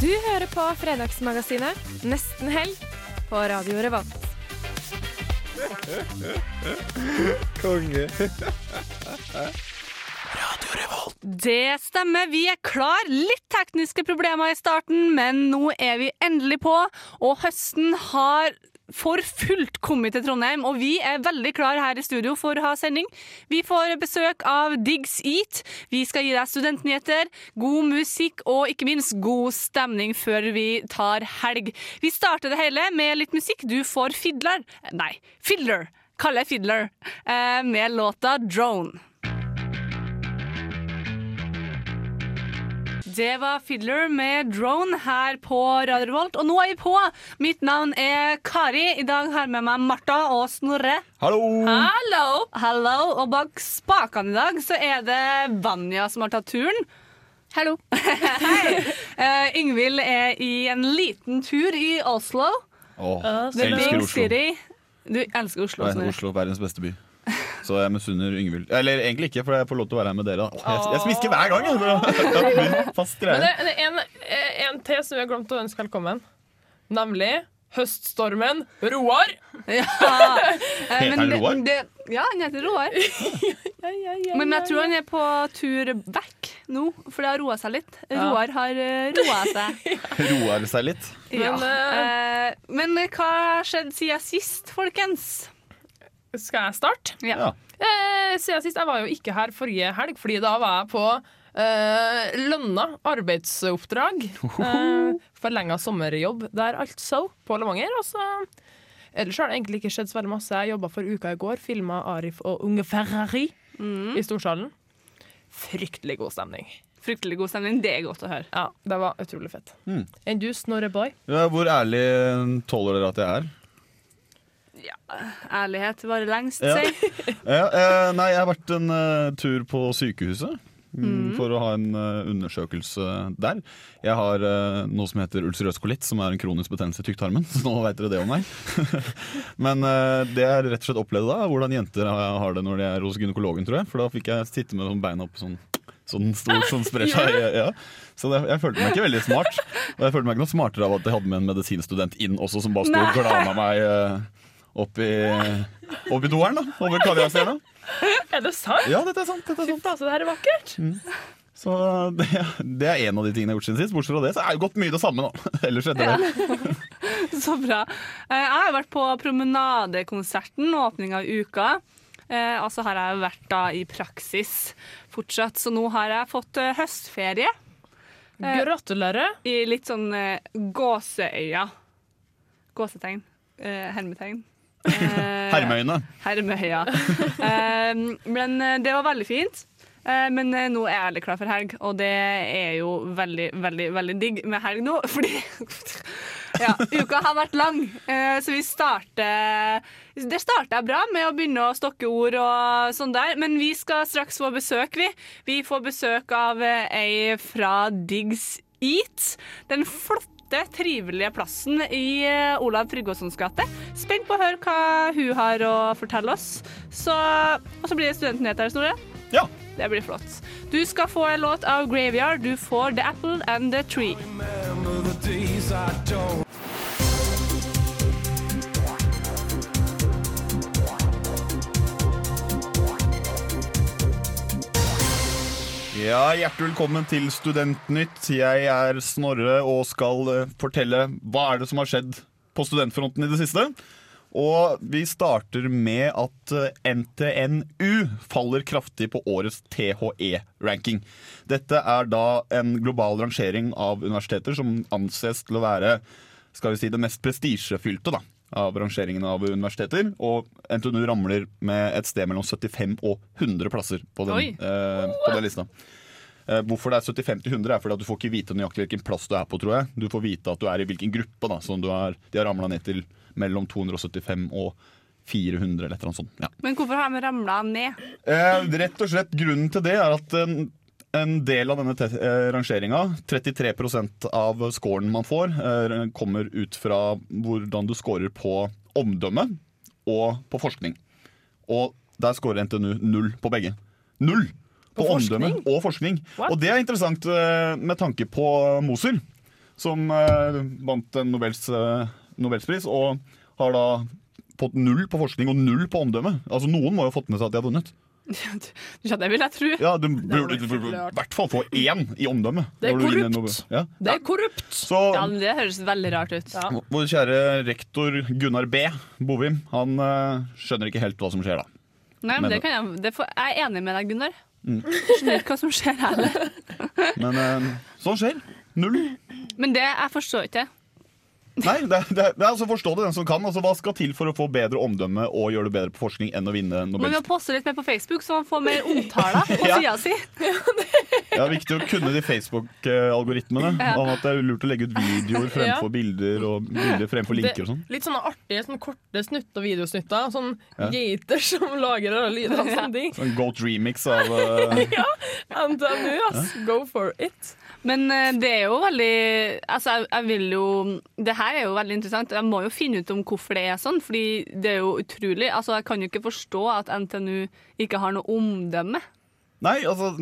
Du hører på Fredagsmagasinet Nesten helg på Radio Revolt. Konge. Radio Revolt. Det stemmer, vi er klar. Litt tekniske problemer i starten, men nå er vi endelig på. Og høsten har for fullt kommet til Trondheim, og vi er veldig klar her i studio for å ha sending. Vi får besøk av Diggs Eat. Vi skal gi deg studentnyheter, god musikk og ikke minst god stemning før vi tar helg. Vi starter det hele med litt musikk. Du får Fiddler Nei, Fiddler. Kaller jeg Fiddler. eh, Med låta Drone. Det var Fiddler med Drone her på Radio Revolt. Og nå er vi på! Mitt navn er Kari. I dag har jeg med meg Martha og Snorre. Hallo! Hallo! Hallo! Og bak spakene i dag så er det Vanja som har tatt turen. Hallo. Hei. Eh, Yngvild er i en liten tur i Oslo. Åh, The elsker big Oslo. city. Du elsker Oslo. Nei. Oslo, verdens beste by. Så jeg misunner Yngvild. Eller egentlig ikke, for jeg får lov til å være her med dere. Jeg, jeg smisker hver gang! Jeg, det fast Men det, det er en, eh, en til som vi har glemt å ønske velkommen. Nemlig høststormen Roar. Ja. Eh, Heter han Roar? det- Ja, han heter Roar. Men jeg tror han er på tur vekk nå, for det har roa seg litt. Roar har uh, roa seg. Roar seg litt. Ja. Men, uh, men hva har skjedd siden sist, folkens? Skal jeg starte? Ja. Eh, siden sist, Jeg var jo ikke her forrige helg, Fordi da var jeg på eh, lønna arbeidsoppdrag. Eh, Forlenga sommerjobb der, altså, på Levanger. Og så Ellers har det egentlig ikke skjedd så veldig masse. Jeg jobba for uka i går, filma Arif og Unge Ferrari i Storsalen. Fryktelig god stemning. Fryktelig god stemning. Det er godt å høre. Ja, Det var utrolig fett. Mm. Enn du, Snorre Boy? Ja, hvor ærlig tåler dere at jeg er? Ærlighet varer lengst, Ja. si. Ja, eh, nei, jeg har vært en uh, tur på sykehuset. mm, For å ha en uh, undersøkelse der. Jeg har uh, noe som heter ulcerøs kolitt, som er en kronisk betennelse i tykktarmen. Så nå vet dere det om meg. Men uh, det jeg rett og slett opplevde da, hvordan jenter har det når de er hos gynekologen, tror jeg. For da fikk jeg sitte med sånn beina opp sånn Sånn stor som sprer seg. Ja. Så det, jeg følte meg ikke veldig smart. Og jeg følte meg ikke noe smartere av at jeg hadde med en medisinstudent inn også, som bare sto og glana meg opp i, opp i doeren. da, Over Kaviarstjerna. Er det sant? Ja, dette er sant. Dette er Fy faen, så det her er vakkert. Så det, det er en av de tingene jeg har gjort siden sist. Bortsett fra det, så er det gått mye det samme nå. Ellers etter det. Så bra. Eh, Jeg har vært på promenadekonserten, åpning av uka. Eh, Og så har jeg vært da i praksis fortsatt, så nå har jeg fått eh, høstferie. Eh, Gratulerer. I litt sånn eh, gåseøya. Gåsetegn. Eh, hermetegn. Eh, Hermeøyne. Hermøya. Eh, men eh, det var veldig fint. Men nå er jeg veldig klar for helg, og det er jo veldig, veldig veldig digg med helg nå. Fordi ja, uka har vært lang, så vi starter Det starta bra med å begynne å stokke ord og sånn der, men vi skal straks få besøk, vi. Vi får besøk av ei fra Diggs Eat. Den flotte trivelige plassen i eh, Olav Tryggvasons gate. Spent på å høre hva hun har å fortelle oss. Så, og så blir det studentnyheter, Snorre. Ja. Det blir flott. Du skal få en låt av Graveyard. Du får The Apple and the Tree. Ja, Hjertelig velkommen til Studentnytt. Jeg er Snorre og skal eh, fortelle hva er det som har skjedd på studentfronten i det siste. Og vi starter med at eh, NTNU faller kraftig på årets THE-ranking. Dette er da en global rangering av universiteter som anses til å være skal vi si, det mest prestisjefylte av rangeringen av universiteter. Og NTNU ramler med et sted mellom 75 og 100 plasser på den, eh, på den lista. Eh, hvorfor det er 75 til 100 er fordi at du får ikke vite nøyaktig hvilken plass du er på, tror jeg. Du får vite at du er i hvilken gruppe, da, som du er, de har ramla ned til mellom 275 og 400 eller et eller annet sånt. Ja. Men hvorfor har de ramla ned? Eh, rett og slett grunnen til det er at en, del av denne eh, rangeringa, 33% av scoren man får, eh, kommer ut fra hvordan du scorer på omdømme og på forskning. Og der scorer NTNU null på begge. Null! På, På omdømme forskning? og forskning. What? Og det er interessant eh, med tanke på Moser, som eh, vant en Nobels, Nobelspris, og har da fått null på forskning og null på omdømme. Altså Noen må jo ha fått med seg at de har vunnet. Ja, det vil jeg tro. Ja, Du burde i hvert fall få én i omdømme. Det er korrupt. Ja. Det er korrupt! Så Ja, men Det høres veldig rart ut. Ja. vår kjære rektor Gunnar B. Bovim, han uh, skjønner ikke helt hva som skjer da. Nei, men Men- det kan jeg, det får, jeg er enig med deg, Gunnar. Mm. Skjønner ikke hva som skjer heller. Men uh, sånn skjer. Null. Men det jeg forstår ikke. Nei, det, det, det er altså forstå det den som kan. Altså, hva skal til for å få bedre omdømme og gjøre det bedre på forskning enn å vinne Må vi må poste litt mer på Facebook, så man får mer omtaler på Ja. sida si. Ja, det er viktig å kunne de Facebook-algoritmene. Ja. Om at det er lurt å legge ut videoer fremfor Ja. bilder og bilder fremfor linker og sånn. Litt sånne artige sånne korte snutt- og videosnutter. Sånn Ja. geiter som lager lyder og sånne ting. Sånn Goat remix av eh, NTNU, ass. Go for it. Men eh, det er jo veldig Altså, jeg, jeg vil jo Det her er jo veldig interessant. Jeg må jo finne ut om hvorfor det er sånn, fordi det er jo utrolig. Altså, jeg kan jo ikke forstå at NTNU ikke har noe omdømme. Nei, altså,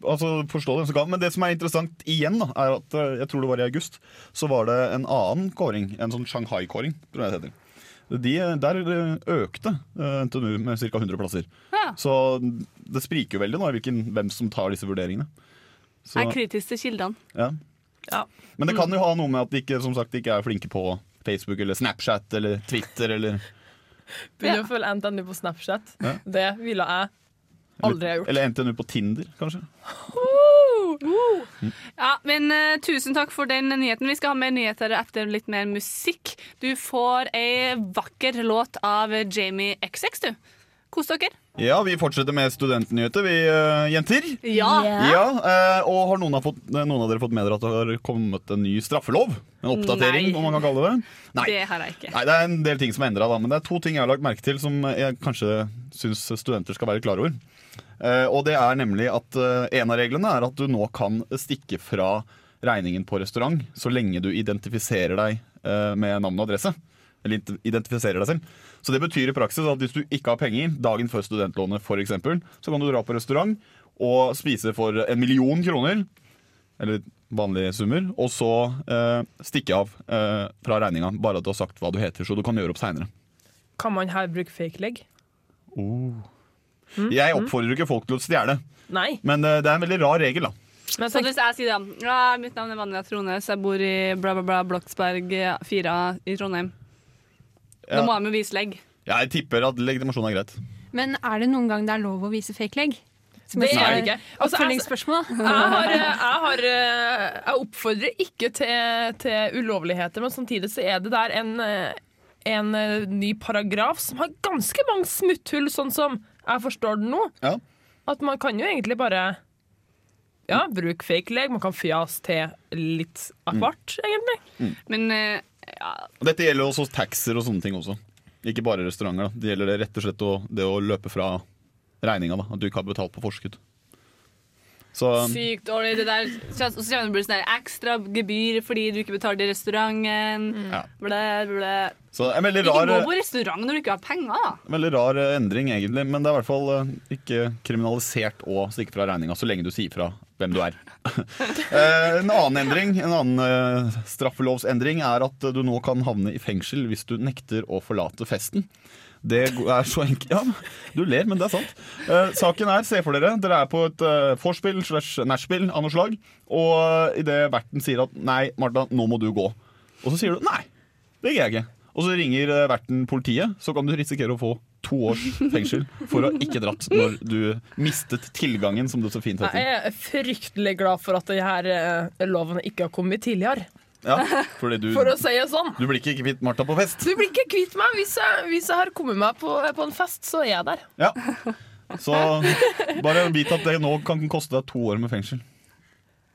altså forstå det kan. Men det som er interessant igjen, da, er at eh, jeg tror det var i august, så var det en annen kåring. En sånn Shanghai-kåring, tror jeg det heter. De, der eh, økte NTNU med ca. 100 plasser. Ja. Så det spriker jo veldig nå hvem som tar disse vurderingene. Så, er kritisk til kildene. ja. Ja. Men det kan jo ha noe med at de ikke, som sagt, ikke er flinke på Facebook eller Snapchat eller Twitter eller, Begynner å følge NTNU på Snapchat. Ja. Det ville jeg aldri ha gjort. eller NTNU på Tinder, kanskje. Ja, men uh, tusen takk for den nyheten. Vi skal ha mer nyheter etter litt mer musikk. Du får ei vakker låt av Jamie XX, du. Kos dere. Ja, vi fortsetter med studentnyheter, vi uh, jenter. Ja. Ja, uh, og har noen av, fått, noen av dere fått med dere at det har kommet en ny straffelov? En oppdatering, Nei. om man kan kalle det? Nei. Det har jeg ikke. Nei, Det er en del ting som er endra, men det er to ting jeg har lagt merke til som jeg kanskje syns studenter skal være klar over. Uh, og det er nemlig at eh, En av reglene er at du nå kan stikke fra regningen på restaurant så lenge du identifiserer deg eh, med navn og adresse. Eller identifiserer deg selv. Så det betyr i praksis at hvis du ikke har penger dagen før studentlånet, eksempel, så kan du dra på restaurant og spise for en million kroner, eller vanlige summer, og så eh, stikke av eh, fra regninga, bare at du har sagt hva du heter, så du kan gjøre opp seinere. Kan man her bruke fake leg? Jeg oppfordrer ikke folk til å stjele, men eh, det er en veldig rar regel. da Men Så hvis jeg sier da ja, Mitt navn er Vanja Trones, jeg bor i bla, bla, bla, Bloksberg 4 i Trondheim. Da Ja. må jeg med vise legg. Jeg tipper at legitimasjon er greit. Men er det noen gang det er lov å vise fake legg? Det er det ikke. Altså, jeg- Oppfølgingsspørsmål. jeg, har, jeg, har, eh, jeg oppfordrer ikke til, til ulovligheter, men samtidig så er det der en, eh, en eh, ny paragraf som har ganske mange smutthull, sånn som jeg forstår det nå. Ja. At man kan jo egentlig bare ja, bruke fake leg. Man kan fjase til litt av hvert, egentlig. Men eh, ja, dette gjelder også taxier og sånne ting også. Ikke bare restauranter. da Det gjelder det rett og slett å, det å løpe fra regninga. da At du ikke har betalt på forskudd. Så sykt dårlig det der. Så så kommer det sånn ekstra gebyr fordi du ikke betalte i restauranten. Ja. Ble, ble. Så veldig Ikke gå på restaurant når du ikke har penger, da. veldig rar eh, endring, egentlig. Men det er i hvert fall eh, ikke kriminalisert å stikke fra regninga så lenge du sier fra hvem du er. Eh, en annen endring, en annen eh, straffelovsendring er at du nå kan havne i fengsel hvis du nekter å forlate festen. Det er så enkelt Ja, du ler, men det er sant. Eh, saken er, se for dere, dere er på et uh, vorspiel slash nachspiel av noe slag, og uh, idet verten sier at 'nei, Martha, nå må du gå', og så sier du 'nei, det gidder jeg ikke', og så ringer eh, verten politiet, så kan du risikere å få to års fengsel for å ha ikke dratt når du mistet tilgangen, som det så fint Jeg er fryktelig glad for at denne lovene ikke har kommet tidligere, Ja, du, for å si det sånn. du blir ikke kvitt Martha på fest. Du blir ikke kvitt meg. Hvis jeg, hvis jeg har kommet meg på, på en fest, så er jeg der. Ja. Så bare vit at det nå kan koste deg to år med fengsel.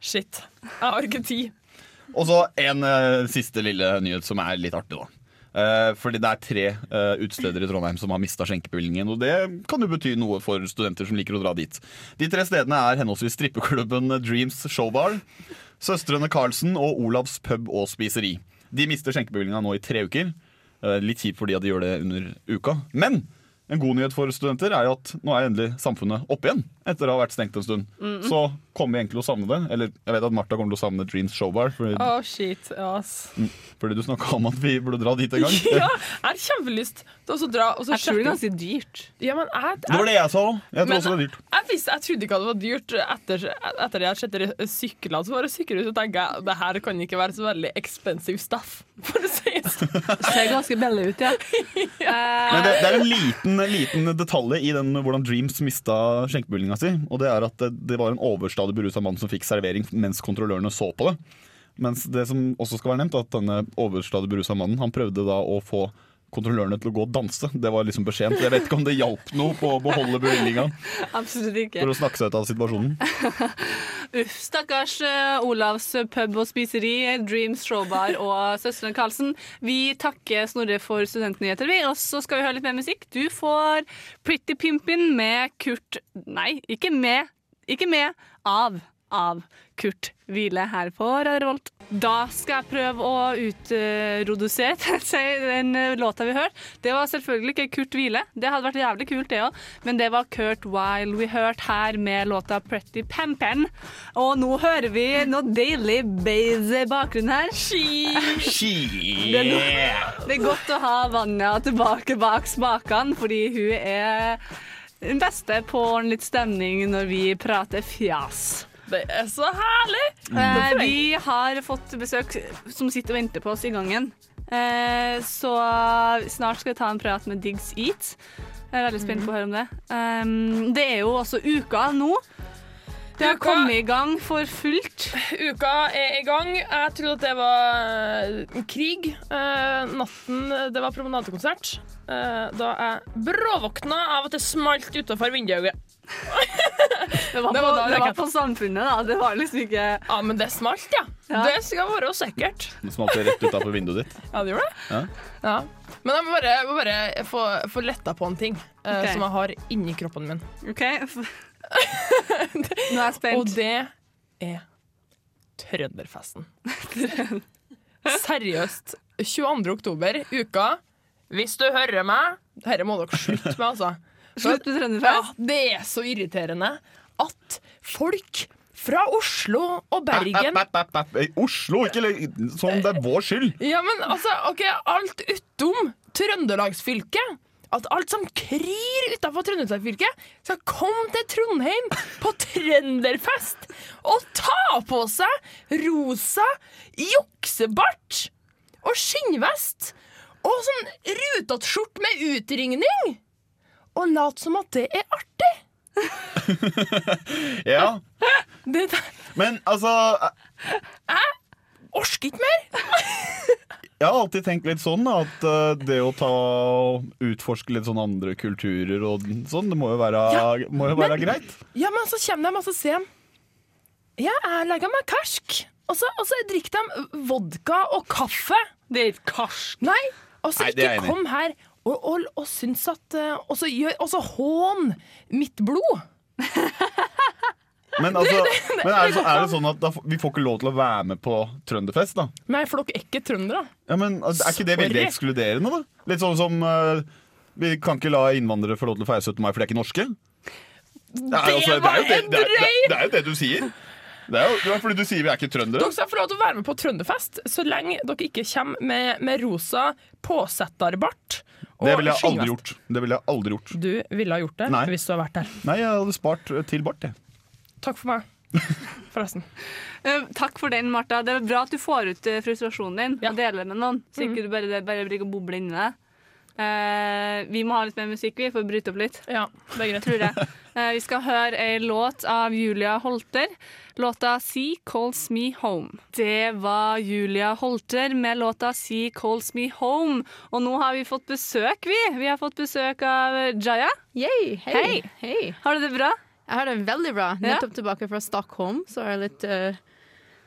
Shit. Jeg har ikke tid. Og så en uh, siste lille nyhet som er litt artig, da. Eh, fordi det er tre utsteder utesteder i Trondheim som har mista skjenkebevillingen. Og det kan jo bety noe for studenter som liker å dra dit. De tre stedene er henholdsvis strippeklubben Dreams Showbar, Søstrene Carlsen og Olavs pub og spiseri. De mister skjenkebevillinga nå i tre uker. Eh, litt kjipt fordi de gjør det under uka. Men en god nyhet for studenter er jo at nå er endelig samfunnet opp igjen etter å ha vært stengt en stund. Så kommer vi egentlig til å savne det. Eller jeg vet at Martha kommer til å savne Dreams Showbar. Fordi, oh, shit. Ass. fordi du snakka om at vi burde dra dit en gang. Ja, jeg har kjempelyst til å dra og så Jeg tror det er ganske dyrt. Ja, men jeg, Det var det jeg sa òg. Jeg tror også det er dyrt. Jeg, visste, jeg trodde ikke at det var dyrt etter, etter jeg hadde sett dere syklene som var ut Så tenker jeg det her kan ikke være så veldig expensive stuff, for å si det sånn. Ser ganske billig ut, ja. Men det, det er en liten, liten detalj i den hvordan Dreams mista skjenkebevillinga si. Og det er at det var en overstadig berusa mann som fikk servering mens kontrollørene så på det. Mens det som også skal være nevnt, at denne overstadig berusa mannen Han prøvde da å få kontrollørene til å gå og danse. Det var liksom beskjeden. Jeg vet ikke om det hjalp noe på å beholde bevilgninga Absolutt ikke. for å snakke seg ut av situasjonen. Uff, stakkars eh, Olavs pub og spiseri, Dreams Showbar og Søstrene Karlsen. Vi takker Snorre for studentnyheter, vi. Og så skal vi høre litt mer musikk. Du får Pretty Pimpin med Kurt Nei, ikke med. Ikke med. Av. Av Kurt Hvile her på Radio. Da skal jeg prøve å utrodusere den eh, låta vi hørte. Det var selvfølgelig ikke Kurt Hvile. Det hadde vært jævlig kult, det òg. Men det var Kurt Wilde vi hørte her med låta Pretty Pampen. Og nå hører vi noe deilig base i bakgrunnen her. Det er, no det er godt å ha Vanja tilbake bak spakene, fordi hun er den beste på en litt stemning når vi prater fjas. Det er så herlig! Eh, vi har fått besøk som sitter og venter på oss i gangen. Eh, så snart skal vi ta en prat med Diggs Eat. Jeg er veldig spent på å høre om det. Um, det er jo også uka nå. Det har kommet i gang for fullt. Uka er i gang. Jeg trodde at det var eh, krig. Uh, natten det var promenadekonsert. Eh, da jeg bråvåkna av at det smalt utafor vinduet. Det var, Det på, var da det var på Samfunnet, da. Det var liksom ikke Ja, men det smalt, ja. Ja. Det skal være sikkert. Det smalt rett utafor vinduet ditt. Ja, det gjorde det. Ja. Ja. Men jeg må bare, jeg må bare få, få letta på en ting okay. uh, som jeg har inni kroppen min. OK. Nå er jeg spent. Og det er Trønderfesten. Seriøst. 22. oktober, uka. Hvis du hører meg Dette må dere slutte med, altså. Slutt med Ja, det er så irriterende at folk fra Oslo og Bergen App, app, app, Oslo, ikke som det er vår skyld. Ja, men altså, ok, alt utom Trøndelagsfylket. At alt som kryr utafor Trøndelagsfylket, skal komme til Trondheim på trønderfest og ta på seg rosa juksebart og skinnvest og sånn rutete skjort med utringning. Og lat som at det er artig. Ja, Det Men altså Jeg orker ikke mer. Jeg har alltid tenkt litt sånn at eh, det å ta og utforske litt sånn andre kulturer og sånn, det må jo være, må jo være greit. Ja, men så kommer de og så sier de Ja, jeg legger meg karsk. Og så, og så drikker de vodka og kaffe. Det er ikke karsk. Nei, og så Nei, ikke kom her og, og, og syns at eh, Og så hån mitt blod. Men, altså, men er, det så, er det sånn at da, vi får ikke lov til å være med på Trønderfest, da? Nei, for dere er ikke trøndere. Ja, men altså, Er ikke det veldig ekskluderende, da? Litt sånn som uh, Vi kan ikke la innvandrere få lov til å feire 17. mai, for de er ikke norske? Det er, altså, det, er det, det, det, det er jo det du sier. Det er jo det er fordi du sier vi er ikke trøndere. Dere skal få lov til å være med på Trønderfest så lenge dere ikke kommer med, med rosa påsetterbart. Det ville jeg aldri gjort. Det ville jeg aldri gjort. Du ville ha gjort det Nei. hvis du hadde vært der. Nei, jeg hadde spart eh, til bart, jeg. Takk for meg. Forresten. Uh, Takk for den, Martha. Det er bra at du får ut eh, frustrasjonen din Ja. og deler med noen, så ikke du bare, bare blir boble inni deg. Eh, vi må ha litt mer musikk, vi, for å bryte opp litt. Ja, det er greit. Tror jeg. Eh, vi skal høre ei låt av Julia Holter. Låta 'Sea Calls Me Home'. Det var Julia Holter med låta 'Sea Calls Me Home'. Og nå har vi fått besøk, vi. Vi har fått besøk av Jaya. Yay, hei. Hei. hei. Har du det bra? Jeg har det veldig bra. Ja. Nettopp tilbake fra Stockholm, så er det litt, uh,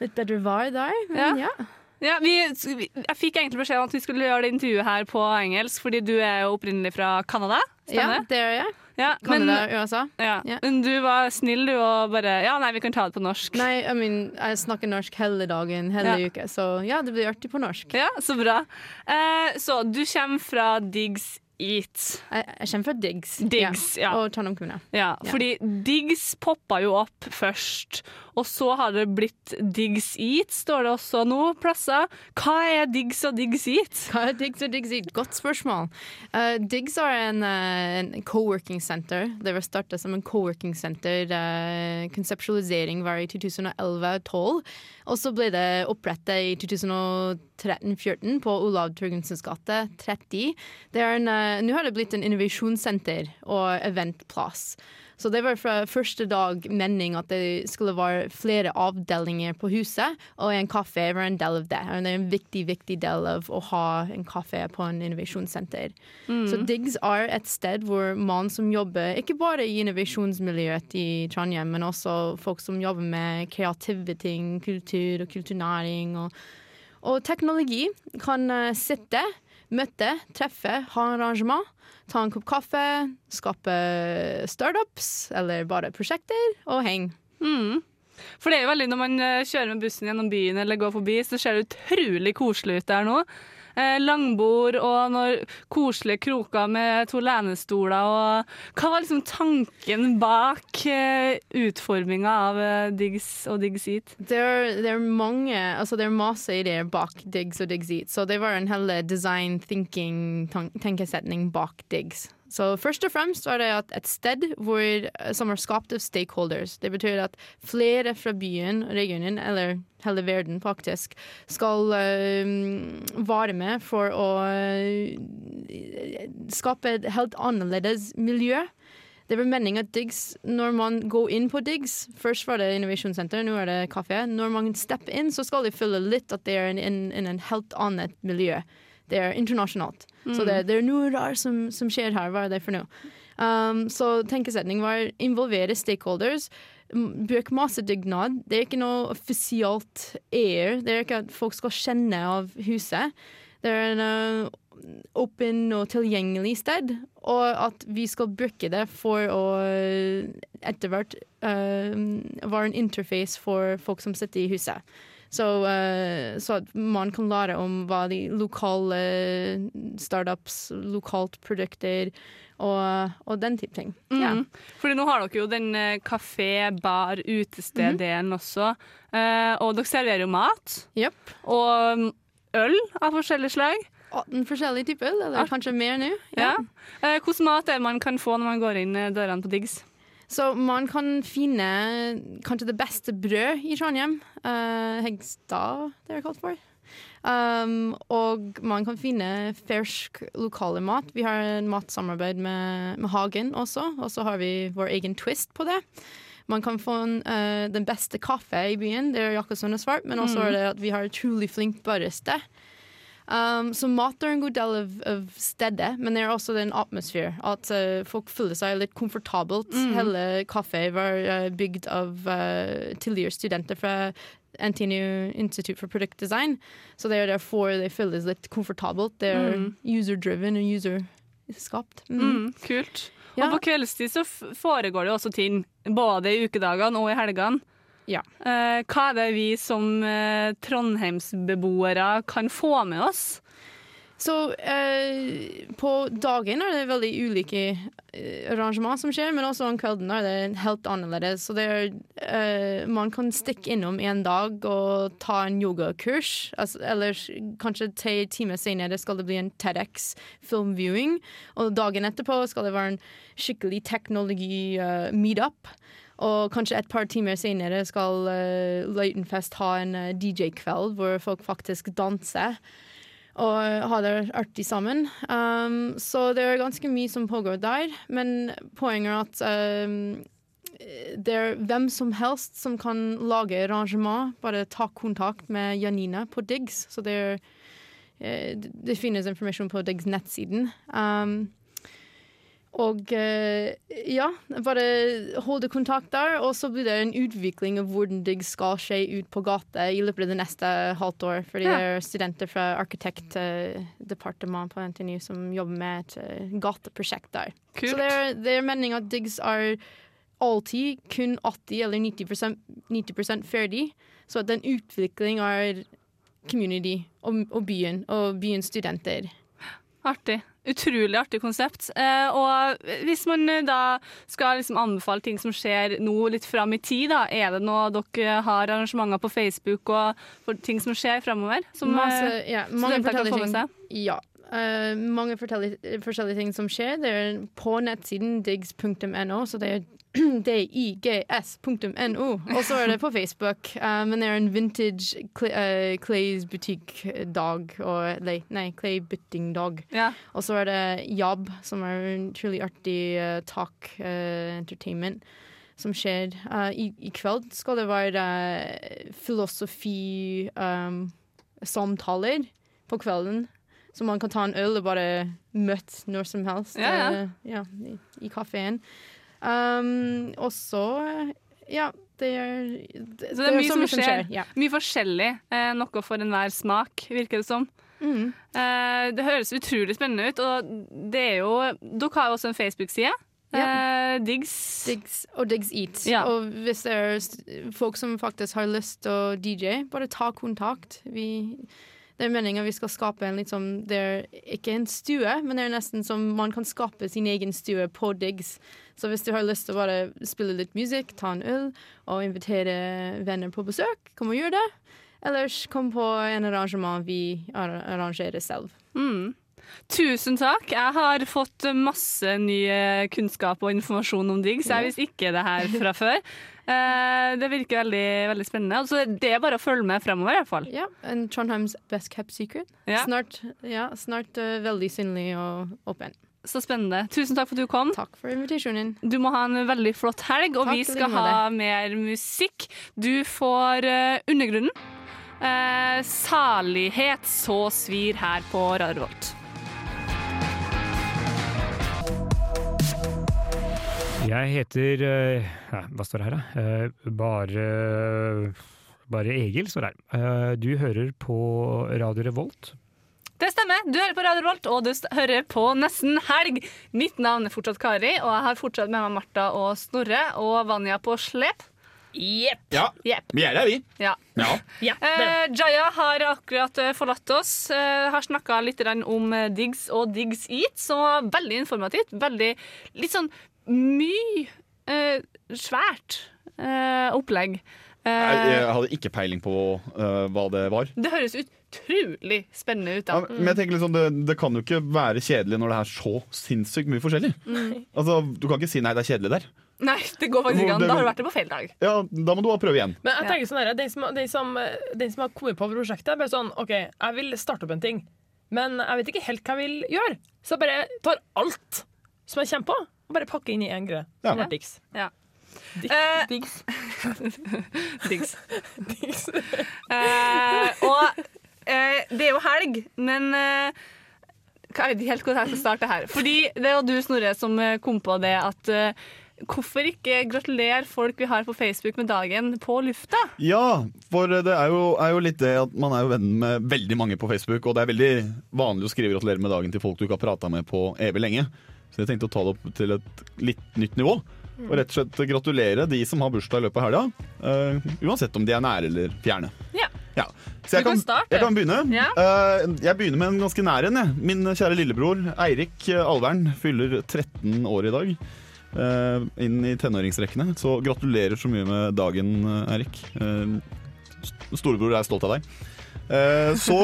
litt bedre vær der. Men ja. Ja, vi, vi- jeg fikk egentlig beskjed om at vi skulle gjøre det intervjuet her på engelsk, fordi du er jo opprinnelig fra Canada. Ja, Stemmer det? det er jeg. Ja, men, USA. ja. Ja. men du var snill, du, og bare Ja, nei, vi kan ta det på norsk. Nei, I mean, jeg snakker norsk hele dagen, hele Ja. uka, så ja, det blir artig på norsk. Ja, så bra. Eh, så du kommer fra Diggs Eat. Jeg, jeg kommer fra Diggs, Diggs, ja. og Trondheim kommune. Ja, Ja. fordi Diggs poppa jo opp først, og så har det blitt Diggs Eat, står det også nå plasser. Hva er Diggs og Diggs Eat? Hva er Diggs og Diggs Eat? Godt spørsmål. Uh, Diggs er en, uh, en co-working center. Det var startet som en co-working center. Uh, konseptualisering var i 2011-2012. Og så ble det opprettet i 2013-2014 på Olav Turgensens gate 30. Det er eh, Nå har det blitt en innovasjonssenter og eventplass. Så det var fra første dag mening at det skulle være flere avdelinger på huset, og en kafé var en del av det. Og det er en viktig, viktig del av å ha en kafé på en innovasjonssenter. Så Diggs er et sted hvor man som jobber, ikke bare i innovasjonsmiljøet i Trondheim, men også folk som jobber med kreative ting, kultur og kulturnæring og, og teknologi, kan eh, sitte, møte, treffe, ha arrangement ta en kopp kaffe, skape startups eller bare prosjekter, og henge. Mm. For det er jo veldig når man eh, kjører med bussen gjennom byen eller går forbi, så ser det utrolig koselig ut der nå. Eh, langbord og når koselige kroker med to lenestoler og Hva var liksom tanken bak eh, utforminga av eh, Diggs og Diggs Eat? Det er, mange, altså det er masse ideer bak Diggs og Diggs Eat, så det var en hel design thinking tan- tenkesetning bak Diggs. Så først og fremst var det et sted hvor, som er skapt av stakeholders. Det betyr at flere fra byen, regionen, eller hele verden faktisk, skal uh, være med for å uh, skape et helt annerledes miljø. Det var meningen at Diggs, når man går inn på Diggs Først var det innovasjonssenter, nå er det kafé. Når man stepper inn, så skal de føle litt at det er i en, en helt annet miljø. Det er internasjonalt. Så det, det er noe rart som, som skjer her. Hva er det for noe? Um, så tenkesetning var involvere stakeholders. Bruk masse dugnad. Det er ikke noe offisielt air. Det er ikke at folk skal kjenne av huset. Det er en uh, åpen og tilgjengelig sted, og at vi skal bruke det for å etter hvert uh, være en interface for folk som sitter i huset. Så, uh, så at man kan lære om hva de lokale startups, lokalt produkter og, og den type ting. Ja. Mm. Fordi nå har dere jo den eh, kafé, bar, utested-delen også. Uh, og dere serverer jo mat. Yep. Og mm, øl av forskjellig slag. 18 forskjellige typer øl, eller kanskje mer nå. Ja. Eh, hvordan mat er det man kan få når man går inn dørene på Diggs? Så man kan finne kanskje det beste brød i Trondheim. Uh, Hegstad, det er kalt for. Um, og man kan finne fersk lokale mat. Vi har en matsamarbeid med, med Hagen også, og så har vi vår egen twist på det. Man kan få en, uh, den beste kaffe i byen, det er Jakobsson og Svart, men også Mm. er det at vi har utrolig flink barista. Um, så mat er en god del av, av stedet, men det er også den atmosfæren. At uh, folk føler seg litt komfortabelt. Mm. Hele kafé var uh, bygd av uh, tidligere studenter fra NTNU Institute for Product Design. Så det er derfor det føles litt komfortabelt. Det er Mm. user-driven og user-skapt. Mm. Mm, kult. Ja. Og på kveldstid så foregår det også ting, både i ukedagene og i helgene. Ja. Eh, hva er det vi som eh, Trondheimsbeboere kan få med oss? Så eh, på dagen er det veldig ulike eh, arrangement som skjer, men også om kvelden er det helt annerledes. Så det er, eh, man kan stikke innom en dag og ta en yogakurs, altså, eller kanskje tre timer senere skal det bli en TEDx filmviewing, og dagen etterpå skal det være en skikkelig teknologi-meetup. Og kanskje et par timer senere skal uh, Løitenfest ha en uh, DJ-kveld hvor folk faktisk danser. og ha det artig sammen. Um, så det er ganske mye som pågår der, men poenget er at um, det er hvem som helst som kan lage arrangement. Bare ta kontakt med Janine på Diggs. Så det, er, eh, det finnes informasjon på Diggs nettsiden. Um, og eh, ja, bare holde kontakt der, og så blir det en utvikling av hvordan det skal skje ut på gata i løpet av det neste halvt år. Fordi Ja. det er studenter fra arkitektdepartementet på NTNU som jobber med et eh, gateprosjekt der. Kult. Så det er, det er meningen at Diggs er alltid kun 80 eller 90%, 90% ferdig. Så at den utvikling er community og, og byen og byens studenter. Artig. Utrolig artig konsept. Eh, og hvis man eh, da skal liksom anbefale ting som skjer nå litt fram i tid, da, er det noe dere har arrangementer på Facebook og ting som skjer? Som Masse, eh, ja, mange kan få med seg? Ja. eh, mange forskjellige, forskjellige ting som skjer. Det er på nettsiden diggs.no, så det er digs.no. Og så er det på Facebook. Uh, men det er en vintage Cl uh, Clays butikk-dag. og- Nei, nei Clay butting dag Ja. Og så er det Jobb, som er en utrolig artig uh, talk entertainment. Som skjer i, i kveld. Skal det være uh, filosofi um, på kvelden. Så man kan ta en øl og bare møte når som helst Ja, ja. Uh, ja, i, i kafeen. Um, og så Ja, det er det, Så det er mye så som skjer. Ja. Mye forskjellig. Eh, noe for enhver smak, virker det som. Mm. Eh, det høres utrolig spennende ut, og det er jo Dere har jo også en Facebook-side. Eh, Diggs. Diggs og Diggs Eat. Ja. Og hvis det er folk som faktisk har lyst til å DJ, bare ta kontakt. Vi, det er meningen vi skal skape en litt sånn Det er ikke en stue, men det er nesten som man kan skape sin egen stue på Diggs. Så hvis du har lyst til å bare spille litt musikk, ta en øl og invitere venner på besøk, kom og gjør det. Ellers kom på en arrangement vi ar- arrangerer selv. Mm. Tusen takk. Jeg har fått masse ny eh, kunnskap og informasjon om Diggs. Jeg visste ikke det her fra før. Eh, det virker veldig, veldig spennende. Altså, det er bare å følge med fremover, i hvert fall. Ja, en Trondheims best kept secret. Ja. Snart, ja, snart uh, veldig synlig og åpen. Så spennende. Tusen takk for at du kom. Takk for invitasjonen. Du må ha en veldig flott helg, og Takk, vi skal ha mer musikk. Du får uh, Undergrunnen. Uh, salighet så svir her på Radio Revolt. Jeg heter eh, Hva står det her, da? Eh, bare Bare Egil står det her. Eh, du hører på Radio Revolt. Det stemmer. Du hører på Radio Revolt, og du hører på Nesten helg. Mitt navn er fortsatt Kari, og jeg har fortsatt med meg Martha og Snorre og Vanja på slep. Jepp. Ja, Yep. vi er der, vi. Ja. Ja. Ja. Eh, Jaya har akkurat forlatt oss. Eh, har snakka litt om Diggs og Diggs Eat, så veldig informativt. Veldig litt sånn mye eh, svært eh, opplegg. Eh, Jeg, jeg hadde ikke peiling på øh, hva det var. det høres utrolig spennende ut. Ja, men jeg tenker liksom, det, det kan jo ikke være kjedelig når det er så sinnssykt mye forskjellig. Mm. Altså, Du kan ikke si nei, det er kjedelig der. Nei, det går faktisk ikke an. Da har du vært der på feil dag. Ja, Da må du bare prøve igjen. Men jeg tenker sånn her, den som, den, som, den som har kommet på prosjektet, er bare sånn OK, jeg vil starte opp en ting, men jeg vet ikke helt hva jeg vil gjøre. Så jeg bare tar alt som jeg kommer på, og bare pakke inn i én greie. Ja. Som er Dix. Ja. Eh, Diggs. Diggs. Diggs. Eh, og uh, det er jo helg, men uh, jeg vet helt hvordan jeg skal starte her. Fordi det var du, Snorre, som eh, kom på det at uh, Hvorfor ikke gratulere folk vi har på Facebook med dagen, på lufta? Ja, for det er jo, er jo litt det at man er jo venn med veldig mange på Facebook, og det er veldig vanlig å skrive gratulerer med dagen til folk du ikke har prata med på evig lenge. Så jeg tenkte å ta det opp til et litt nytt nivå. Og rett og slett gratulere de som har bursdag i løpet av helga. Uh, uansett om de er nære eller fjerne. Ja. Ja. Så jeg kan kan, jeg kan begynne. Ja. Uh, jeg begynner med en ganske nær en. Min kjære lillebror Eirik Alvern fyller 13 år i dag. Uh, inn i tenåringsrekkene. Så gratulerer så mye med dagen, Eirik. St- storebror er stolt av deg. Så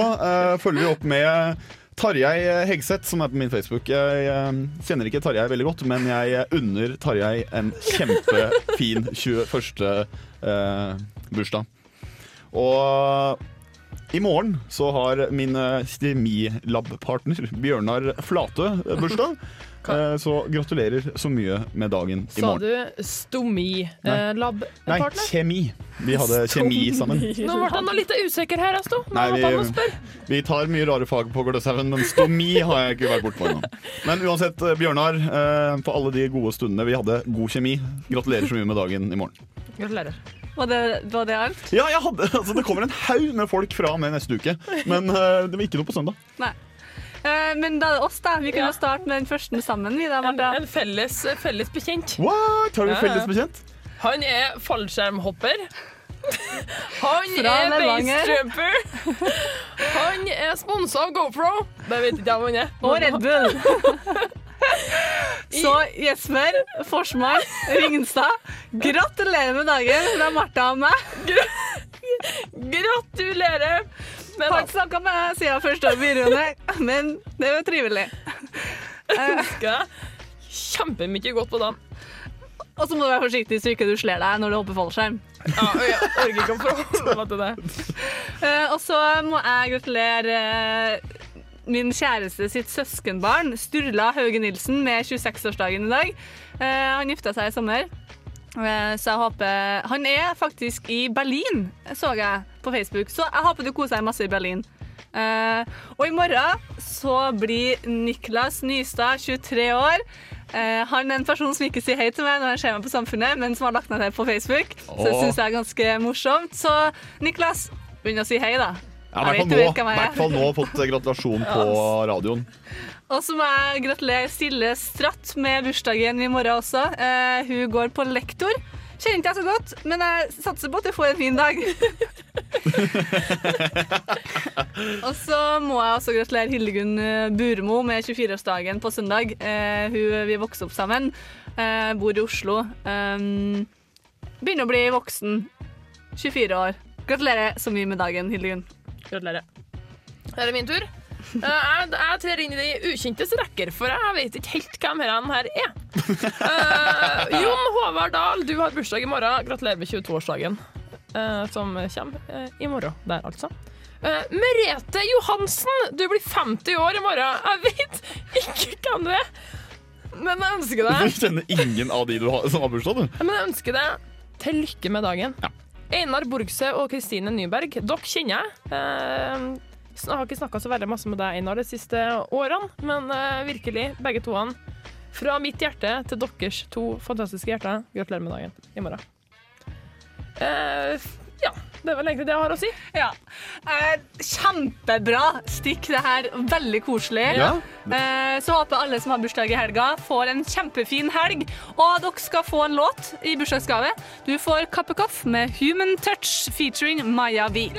følger vi opp med Tarjei Hegseth, som er på min Facebook. Jeg eh, kjenner ikke Tarjei veldig godt, men jeg unner Tarjei en kjempefin 21. Eh, bursdag. Og I morgen så har min eh, STEMI-lab-partner Bjørnar Flatø eh, bursdag. Eh, Så gratulerer så mye med dagen i morgen. Sa du Nei, stomi-lab-partner? kjemi. Vi hadde kjemi sammen. Nå ble han litt usikker her, Asto. Nei, vi, vi tar mye rare fag på Gløshaugen, men stomi har jeg ikke vært bortpå ennå. Men uansett, eh, Bjørnar, eh, for alle de gode stundene vi hadde god kjemi, gratulerer så mye med dagen i morgen. Gratulerer. Var det, var det alt? Ja, jeg hadde, altså, det kommer en haug med folk fra og med neste uke, men eh, det var ikke noe på søndag. Nei. Eh, men da er det oss, da. Vi kunne starte med den første sammen. Vi, da, Martha. En felles, felles bekjent. What? Har vi Ja, ja. felles bekjent? Han er fallskjermhopper. Han Fra er basetrumper. Han er sponsa av GoPro. Det vet ikke jeg om han er. Og Red Bull. Så Jesper Forsman Ringstad, gratulerer med dagen fra Martha og meg. Gratulerer. Men Har ikke snakka med deg siden første år videregående, men det var trivelig. ønsker kjempemye godt på dagen. Og så må du være forsiktig så ikke du slår deg når du hopper fallskjerm. Ja, jeg orker ikke å forholde meg til det. Eh, og så må jeg gratulere eh, min kjæreste sitt søskenbarn, Sturla Hauge Nilsen, med 26-årsdagen i dag. Eh, han gifta seg i sommer. Eh, Så jeg håper Han er faktisk i Berlin, så jeg på Facebook. Så jeg håper du koser deg masse i Berlin. Uh, og i morgen så blir Niklas Nystad 23 år. Uh, han er en person som ikke sier hei til meg når han ser meg på Samfunnet, men som har lagt meg til på Facebook. Så det Åh. syns jeg er ganske morsomt. Så Niklas, begynn å si hei, da. Ja, I hvert fall nå, fått gratulasjon på radioen. Og så må jeg gratulere Silje Stratt med bursdagen i morgen også. Eh, hun går på lektor. Kjenner ikke jeg så godt, men jeg satser på at jeg får en fin dag. og så må jeg også gratulere Hildegunn eh, Burmo med 24-årsdagen på søndag. Eh, hun, vi vokste opp sammen, eh, bor i Oslo. Um, begynner å bli voksen. 24 år. Gratulerer så mye med dagen, Hildegunn. Gratulerer. Da er det min tur. Eh, jeg, jeg trer inn i de ukjentes rekker, for jeg vet ikke helt hvem her her er. Uh, Jon Håvard Dahl, du har bursdag i morgen. Gratulerer med 22-årsdagen, uh, som kommer uh, i morgen der, altså. Eh, Merete Johansen, du blir 50 år i morgen. Jeg vet ikke hvem du er, men jeg ønsker deg Du kjenner ingen av de du har, som har bursdag, du. men jeg ønsker deg til lykke med dagen. Einar Borgsø og Kristine Nyberg, dere kjenner jeg. Jeg har ikke snakka så veldig masse med deg, Einar, de siste årene, men uh, virkelig, begge to. Fra mitt hjerte til deres to fantastiske hjerter, gratulerer med dagen i morgen. Uh, ja, det er vel egentlig det jeg har å si. Ja. Eh, kjempebra stikk, det her. Veldig koselig. Ja. Eh, så håper alle som har bursdag i helga, får en kjempefin helg. Og dere skal få en låt i bursdagsgave. Du får Kappekoff med Human Touch featuring Maja Vik.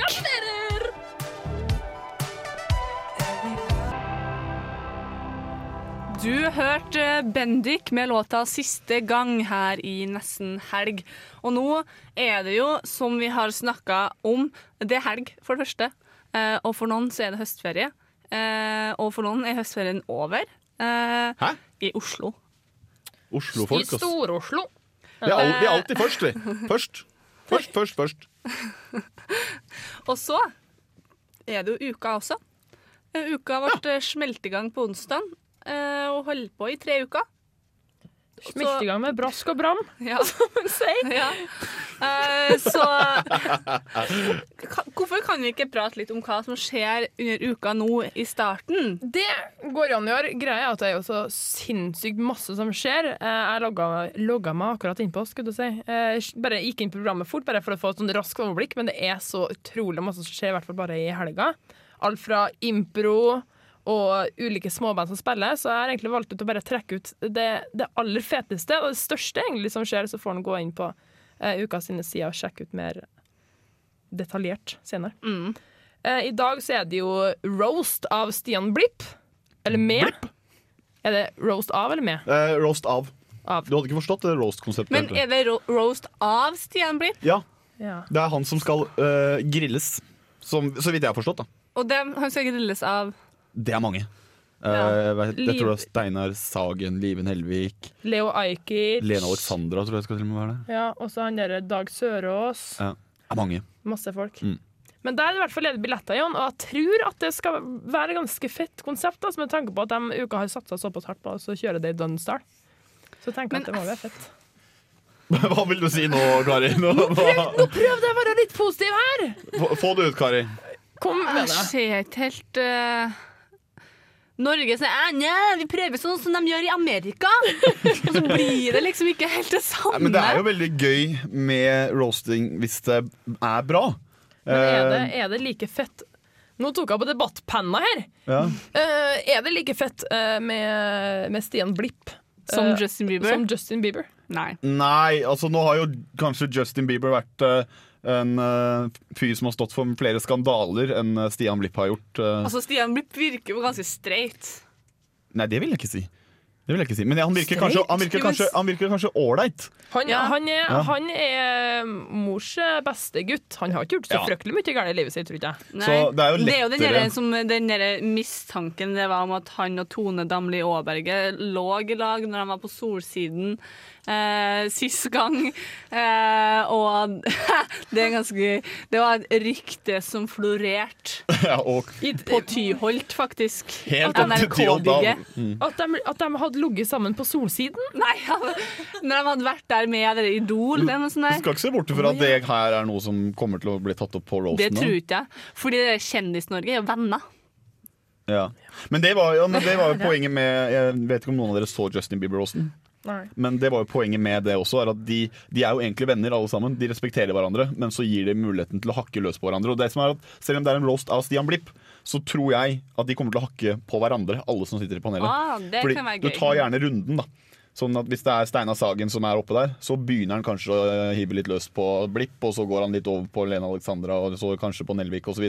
Du hørte Bendik med låta 'Siste gang' her i Nesten helg. Og nå er det jo, som vi har snakka om, det er helg, for det første. Eh, og for noen så er det høstferie. Eh, og for noen er høstferien over. Eh, Hæ? I Oslo. Oslo-folk, I. Stor-Oslo. Vi er, vi er alltid først, vi. Først. Først, først, først. Og så er det jo uka også. Eh, Uka ble smelt i gang på onsdag og holdt på i tre uker. Smelte i gang med brask og bram, Ja. som hun sier. Ja. Uh, så Hvorfor kan vi ikke prate litt om hva som skjer under uka nå i starten? Det går an å gjøre. Greia er at det er jo så sinnssykt masse som skjer. Eh, Jeg logga, logga meg akkurat innpå, skulle du si. Eh, Bare gikk inn på programmet fort, bare for å få et sånn raskt overblikk, men det er så utrolig masse som skjer, i hvert fall bare i helga. Alt fra impro og ulike småband som spiller, så jeg har egentlig valgt ut å bare trekke ut det, det aller feteste og det største egentlig som skjer, så får en gå inn på uh, uka sine sider og sjekke ut mer detaljert senere. Eh, I dag så er det jo roast av Stian Blipp. Eller med. Er det roast av eller med? Uh, roast av. Av. Du hadde ikke forstått det roast-konseptet? Men egentlig. er det ro roast av Stian Blipp? Ja, Ja. det er han som skal eh, grilles. Som, så vidt jeg har forstått, da. Og det, han skal grilles av Det er mange. Eh, Ja. jeg, jeg tror det er Steinar Sagen, Liven Helvik, Leo Ajkic. Lene Alexandra tror jeg skal til og med være det. Ja, og så han derre Dag Sørås. Ja. Det er mange. Masse folk. Mm. Men der er det i hvert fall ledige billetter igjen, og jeg tror at det skal være et ganske fett konsept, Altså, med tanke på at de uka har satsa såpass hardt på å kjøre det i Dunsdal. Så jeg tenker at det må være fett. Hva vil du si nå, Kari? Nå, Nå nå, prøvde jeg å være litt positiv her! få, få det ut, Kari. Kom med Jeg ser ikke helt eh, Norge sier «Ah, nja, vi prøver sånn som de gjør i Amerika. Og så blir det liksom ikke helt det samme. Ja, men det er jo veldig gøy med roasting hvis det er bra. Men er det, Eh, er det like fett Nå tok jeg på debattpanna her. ja. Uh, er det like fett uh, med, med Stian Blipp Som uh, Justin Bieber? Som Justin Bieber? Nei. Nei, altså nå har jo kanskje Justin Bieber vært en eh, fyr som har stått for flere skandaler enn eh, Stian Blipp har gjort. eh. Altså, Stian Blipp virker jo ganske streit. Nei, det vil jeg ikke si. Det vil jeg ikke si. Men han virker Straight? kanskje Han virker kanskje Han virker kanskje ålreit. Han, Ja. han, er, Ja. han er mors beste gutt. Han har ikke gjort så Ja. fryktelig mye galt i livet sitt, tror jeg. Nei. Så det er jo det er jo den, der, som, den der mistanken det var om at han og Tone Damli Aaberge lå i lag når de var på Solsiden eh, sist gang. Eh, og det er ganske Det var et rykte som florerte Ja, og på Tyholt, faktisk. helt opp til Tyholt. NRK-bygget. Mm. At de, at de hadde ligget sammen på Solsiden? Nei, når de hadde vært der med det Idol eller noe sånt Du der. skal ikke se bort fra at det her er noe som kommer til å bli tatt opp på Det tror ikke jeg. Fordi det Kjendis-Norge er jo venner. Ja. Men det var, ja, men det var jo poenget med Jeg vet ikke om noen av dere så Justin Bieber-rosen. Men det var jo poenget med det også, er at de, de er jo egentlig venner alle sammen. De respekterer hverandre, men så gir de muligheten til å hakke løs på hverandre. Og det som er at Selv om det er en roast av Stian Blipp, så tror jeg at de kommer til å hakke på hverandre, alle som sitter i panelet. Ah, Fordi du tar gjerne runden, da. Sånn at Hvis det er Steinar Sagen som er oppe der, så begynner han kanskje å eh, hive litt løs på Blipp, og så går han litt over på Lena Alexandra, og så kanskje på Nelvik osv.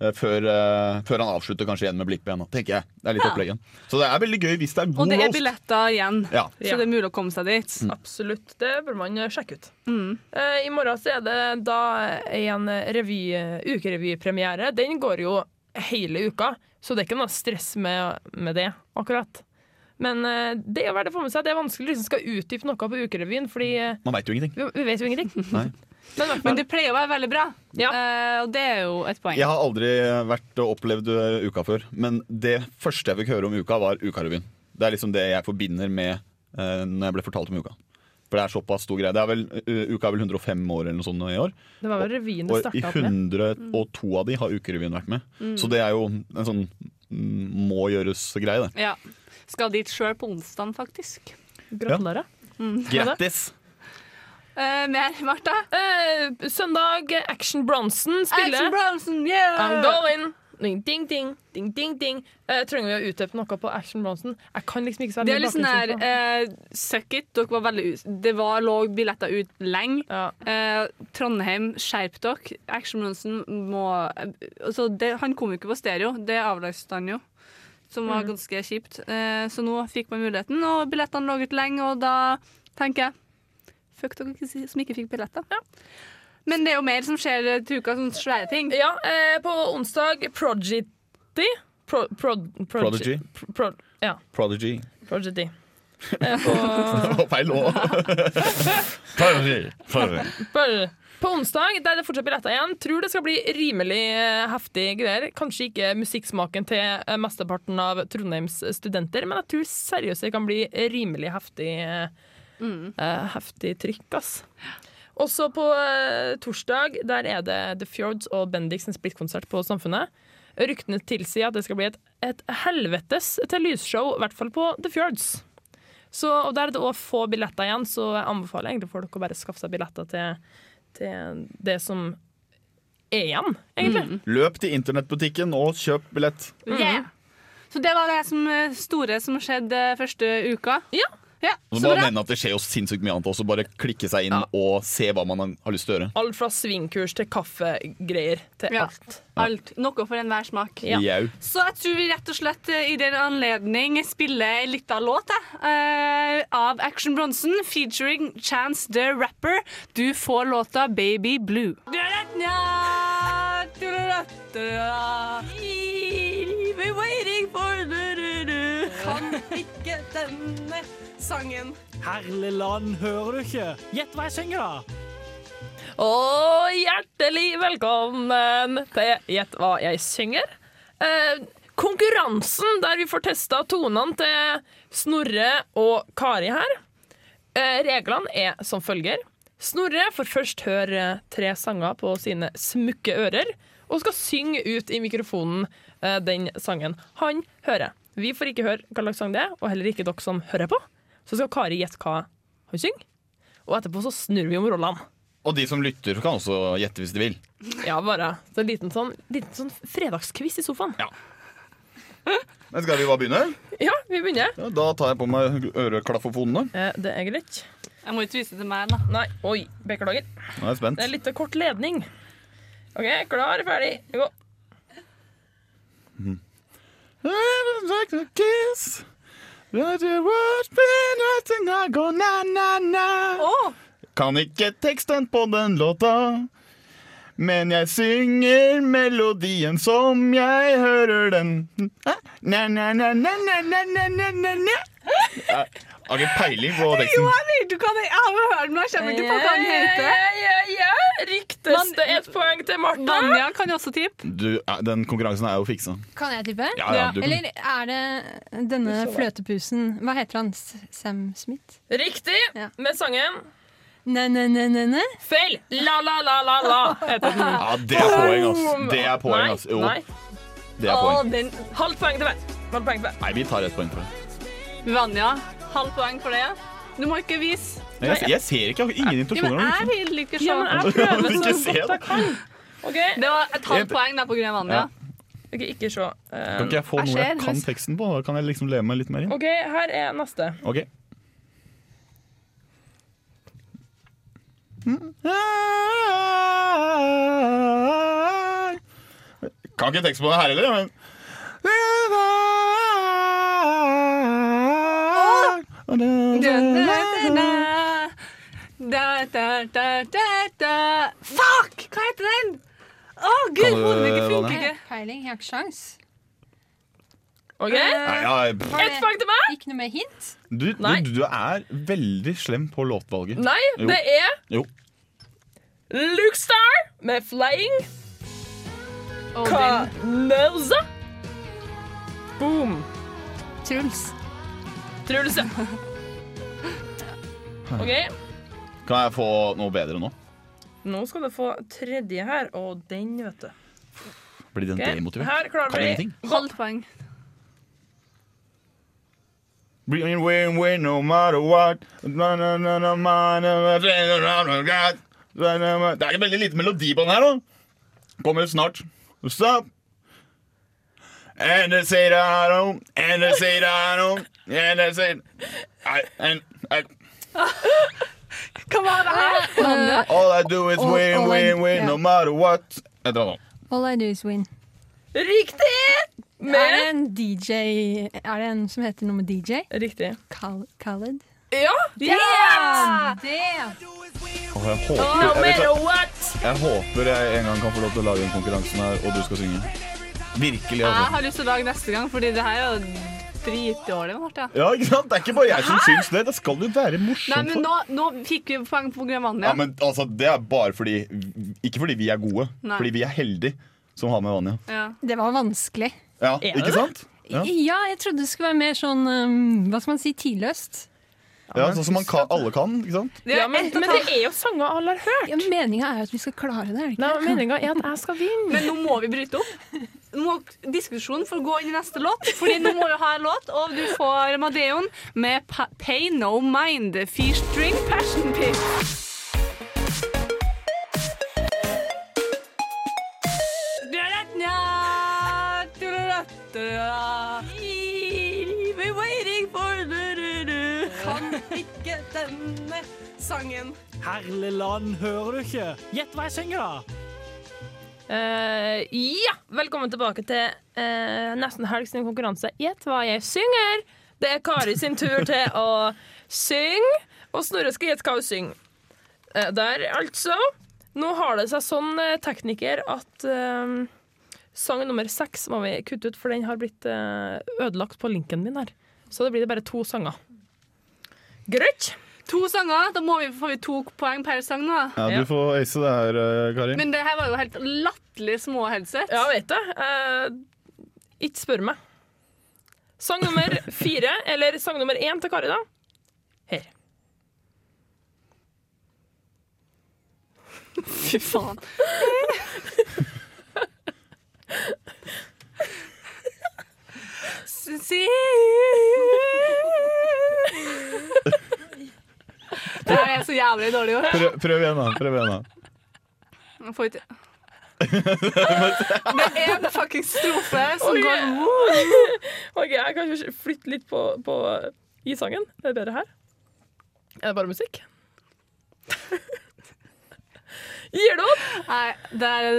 Før, eh, før han avslutter kanskje igjen med Blipp igjen, tenker jeg. Det er litt Ja. oppleggen. Så det er veldig gøy hvis det er god Og det er roast. billetter igjen, Ja. så det er mulig å komme seg dit. Absolutt. Det bør man eh, sjekke ut. Mm. Uh, I morgen så er det da en revy, ukerevypremiere. Den går jo hele uka, så det er ikke noe stress med, med det, akkurat. Men eh, det er verdt å få med seg. Det er vanskelig å liksom skal utdype noe på ukerevyen, fordi eh, Man veit jo ingenting. vi, vi vet jo ingenting. Men, i Men det pleier å være veldig bra, Eh, og det er jo et poeng. Jeg har aldri vært og opplevd uh, uka før, men det første jeg fikk høre om uka, var Ukarevyen. Det er liksom det jeg forbinder med uh, når jeg ble fortalt om uka. For det er såpass stor greie. Det er vel, uh, uka er vel 105 år eller noe sånt i år. det var vel revyen det Og i starta opp med. 102 av de har Ukerevyen vært med. Mm. Så det er jo en sånn mm, må gjøres-greie, det. Ja. Skal dit sjøl på onsdag, faktisk. Gratulerer. Mm. Grattis! Eh, mer, Martha? Uh, søndag, Action Bronson spiller. Action Bronson, yeah! I'm going. Ding, ding, ding, ding, ding, ding. Uh, trenger vi å utdype noe på Action Bronson? Jeg kan liksom ikke så Det er litt sånn her Suck it. Dere var veldig Det var, lå billetter ut lenge. Eh, Trondheim, skjerp dere. Action Bronson må altså det, Han kom jo ikke på stereo. Det avlyste han jo. Som var Mm. ganske kjipt. Så nå fikk man muligheten, og billettene lå ut lenge, og da tenker jeg Fuck dere som ikke fikk billetter. Men det er jo mer som skjer til uka, sånne svære ting. Ja, eh, på onsdag Prodigy Pro, prod, Prodigy. Pro, pro, ja, Prodigy. Prodigy. Eh, på, Det var feil òg. På, onsdag der er det fortsatt billetter igjen. Tror det skal bli rimelig eh, heftig greier. Kanskje ikke musikksmaken til eh, mesteparten av Trondheims studenter, men jeg tror seriøst det kan bli rimelig heftig, eh, eh, heftig trykk. ass. Også på eh, torsdag der er det The Fjords og Bendix en splittkonsert på Samfunnet. Ryktene tilsier at det skal bli et, et helvetes til lysshow, i hvert fall på The Fjords. Så, og Der er det òg få billetter igjen, så jeg anbefaler egentlig folk å bare skaffe seg billetter til, til det som er igjen, egentlig. Løp til internettbutikken og kjøp billett. Yeah. Så det var det som, eh, store som skjedde første uka. Ja. Ja. Så så nevne at Det skjer jo sinnssykt mye annet også. Bare klikke seg inn og se hva man har- har lyst til å gjøre. Alt fra svingkurs til kaffegreier til Ja. alt. Alt. Noe for enhver smak. Ja. Så jeg tror vi rett og slett eh, i den anledning spiller litt lita låt eh, av Action Bronsen featuring Chance the Rapper. Du får låta Baby Blue. We're waiting for. Kan ikke denne sangen. Herlig land, hører du ikke? Gjett hva jeg synger, da. Og hjertelig velkommen til Gjett hva jeg synger. Eh, konkurransen der vi får testa tonene til Snorre og Kari her. Eh, reglene er som følger. Snorre får først høre tre sanger på sine smukke ører, og skal synge ut i mikrofonen eh, den sangen han hører. Vi får ikke høre hva slags sang det er, og heller ikke dere som hører på. Så skal Kari gjette hva hun synger, og etterpå så snur vi om rollene. Og de som lytter, kan også gjette hvis de vil. Ja, bare. Så en liten sånn, liten sånn fredagskviss i sofaen. Ja. Men skal vi bare begynne? Ja, vi begynner. Ja, da tar jeg på meg øreklaffofonene. Eh, det er greit. Jeg må ikke vise til meg, da. Nei, oi, beklager. Nå er jeg spent. Det er litt kort ledning. OK, klar, ferdig, gå. Kiss. Kan ikke teksten på den låta, men jeg synger melodien som jeg hører den. Na, na, na, na, na, na, na, na, na, na. har ikke peiling på Jo, jeg vet du hva det er. Jeg har hørt den, men jeg kommer ikke på hva den heter. Ja, ja, ja. Ryktes det ett poeng til Martha? Vanja kan jo også tippe. Du, den konkurransen er jo fiksa. Kan jeg tippe? Ja, ja, du kan. Eller er det denne fløtepusen Hva heter han? Sam Smith? Riktig med sangen. Ne-ne-ne-ne? Feil! La, la, la, la, la heter den. Ja, det er poeng, ass. Det er poeng, ass. Jo, Nei. det er poeng. den, halvt poeng til hver. Nei, vi tar ett poeng til hver. Vanja, halvt poeng for det. Du må ikke vise. Jeg, jeg ser ikke, jeg har ingen Ja, men jeg vil ikke se. Ja, men jeg prøver så godt jeg kan. Okay. Det var et halvt poeng der på grunn av Anja. Okay, ikke se. Um, Kan ikke jeg få noe jeg kan teksten på? Da kan jeg liksom leve meg litt mer inn. OK, her er neste. Ok. Kan ikke tekst på det her heller, men Fuck! Hva heter den? Å, gud, Kan du, hodet mitt funker Vanja? ikke. Peiling, jeg har ikke sjans. OK? Ett poeng til meg! Ikke noe mer hint? du, du, du er veldig slem på låtvalget. Nei, Jo. det er Jo. Luke Star med 'Flying'. Oh. Canosa. Boom. Truls. Truls, ja. OK. Kan jeg få noe bedre nå? Nå skal du få tredje her, og den, vet du. Blir den okay. demotivert? Her klarer vi halvt poeng. Win, win, win, no matter what na, na, na, na, na, Det er veldig lite melodi på den her, da. Kommer snart. Stop. And they say that I don't, and they say that I don't, and they say I, and I, Hva var det her? All I do is All- win, all I- win, win, ja. no matter what. Et eller annet. All I do is win. Riktig! Er det en DJ Er det en som heter noe med DJ? Riktig. Khal Khaled? Ja! Yeah! Det! Oh, jeg, håper, No jeg, what! jeg håper jeg en gang kan få lov til å lage den konkurransen her, og du skal synge. Virkelig, Jeg altså. har lyst til å lage neste gang, fordi det her er jo dritdårlig. Martha. Ja, ikke sant? Det er ikke bare jeg som syns det. Det skal jo være Nei, morsomt. men nå, nå fikk vi poeng på Vanja. Ja, men altså, Det er bare fordi Ikke fordi vi er gode, Nei. fordi vi er heldige som har med Vanja. Ja. Det var vanskelig. Ja, er ikke det? sant? Ja. Ja, jeg trodde det skulle være mer sånn um, Hva skal man si? Tidløst. Ja, Sånn som man kan, alle kan. ikke sant? Ja, men, men det er jo sanger alle har hørt. Ja, Meninga er jo at vi skal klare det. er det ikke? Nei, Meninga er at jeg skal vinne. Men nå må vi bryte opp. Må diskusjonen få gå inn i neste låt, Fordi nå må vi ha en låt, og du får Madeon med pa Pay No Mind, Featuring Passion Pit. Kan ikke denne sangen. Herlig land, hører du ikke? Gjett hva jeg synger, da! Eh, ja, velkommen tilbake til uh, Nesten helg sin konkurranse. Gjett hva jeg synger! Det er Kari sin tur til å synge, og Snorre skal gjette hva hun synger. Uh, der, altså. Nå har det seg sånn, tekniker, at sang nummer seks må vi kutte ut, for den har blitt ødelagt på linken min her. Så det blir det bare to sanger. Greit. To sanger, da må vi, får vi to poeng per sang nå. Ja, du får ace det her, Karin. Kari. Men det her var jo helt latterlig små headset. Ja, vet det. Eh, ikke spør meg. Sang nummer fire, eller sang nummer én til Kari, da. Her. Fy faen. Si Det her er så jævlig dårlig gjort. Prøv, prøv igjen, da. Prøv igjen, da. Jeg får ikke Det er en fucking strofe som okay. går woo. OK, jeg kan kanskje flytte litt på, på isangen. Det Er bedre her? Er det bare musikk? Gir du opp? Nei, det er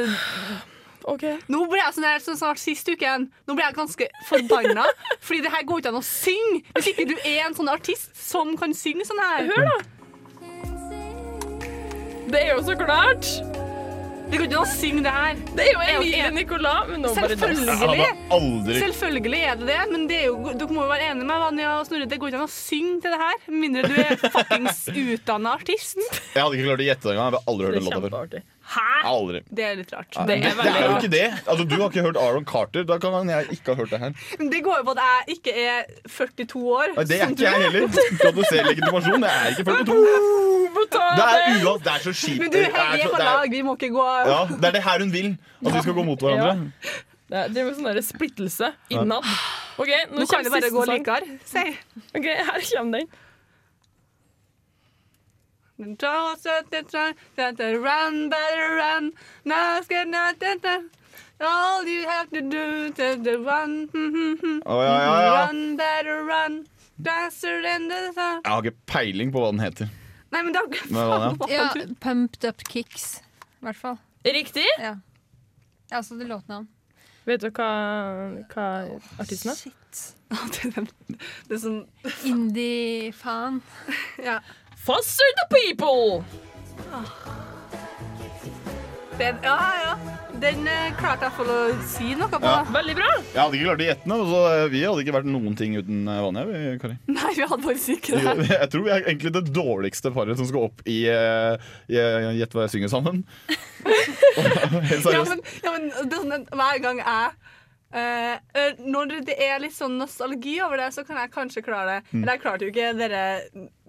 OK. Nå ble jeg sånn her som snart sist uken. Nå ble jeg ganske forbanna. Fordi det her går ikke an å synge hvis ikke du er en sånn artist som kan synge sånn her. Hør, da. Det er jo så klart. Det går ikke an å synge det her. Det er jo Emilie. Nicolas. Men nå bare. Selvfølgelig. aldri Selvfølgelig er det det, men det er jo, dere må jo være enige med meg, Vanja og Snorre. Det går ikke an å synge til det her, med mindre du er fuckings utdanna artist. Jeg hadde ikke klart å gjette det engang. Jeg hadde aldri hørt den låta før. Hæ? Aldri. Det er litt rart. Det er, det er jo ikke det. Altså, du har ikke hørt Aaron Carter. Da kan jeg ikke ha hørt det her. Men det går jo på at jeg ikke er 42 år. Nei, det er ikke jeg heller. Skal du se legitimasjon? Jeg er ikke 42. Det er uansett, det er så kjipt. Men du, Det er er på lag. Vi må ikke gå Ja, det er det her hun vil. At vi skal gå mot hverandre. Det er, det er jo sånn der splittelse innad. OK, nå, Nå kan det bare gå likere, si. OK, her kommer den. Run, better run. All you have to do is run. Oh, ja, ja, ja. Run, better run. Faster than the sun. Jeg har ikke peiling på hva den heter. Nei, men da har ikke? Ja, Pumped Up Kicks, i hvert fall. Riktig. Ja. ja så det låtnavn. Vet du hva, hva artisten er? Det er sånn Indie-faen. Ja. Foster the people! Den, ja, ja. Den eh, klarte jeg å si noe på. Ja. Veldig bra. Jeg hadde ikke klart å gjette noe. Så eh, vi hadde ikke vært noen ting uten eh, Vanja. vi, Kari. Nei, vi hadde faktisk ikke det. Jeg tror vi er egentlig det dårligste paret som skal opp i eh, i, eh, Gjett hva jeg synger sammen. Helt Ja, seriøst. men, ja, men det er sånn at hver gang jeg eh, eh, Når det er litt sånn nostalgi over det, så kan jeg kanskje klare det. Mm. Eller jeg klarte jo ikke dere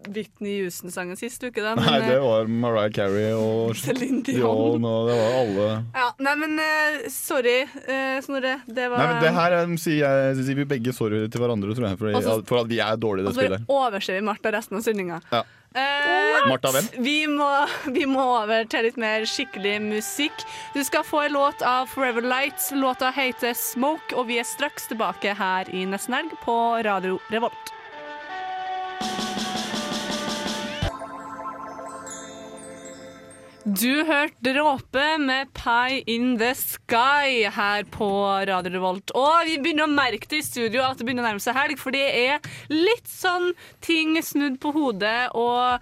Whitney Houston-sangen sist uke, da. Men, Nei, det eh, var Mariah Carey og Celine Dion. Og det var alle ja, nei, men uh, sorry, uh, Snorre. Det var Nei, men det her eh, sier, sier vi begge sorry til hverandre, tror jeg, for, også, for at vi er dårlige i Og det så spillet. overser vi Martha resten av sendinga. Ja. Uh, Martha hvem? Vi må, vi må over til litt mer skikkelig musikk. Du skal få en låt av Forever Lights. Låta heter Smoke, og vi er straks tilbake her i Nesten Helg på Radio Revolt. Du hørte Dråpe med Pie in the Sky her på Radio Revolt. Og vi begynner å merke det i studio at det begynner å nærme seg helg, for det er litt sånn ting snudd på hodet og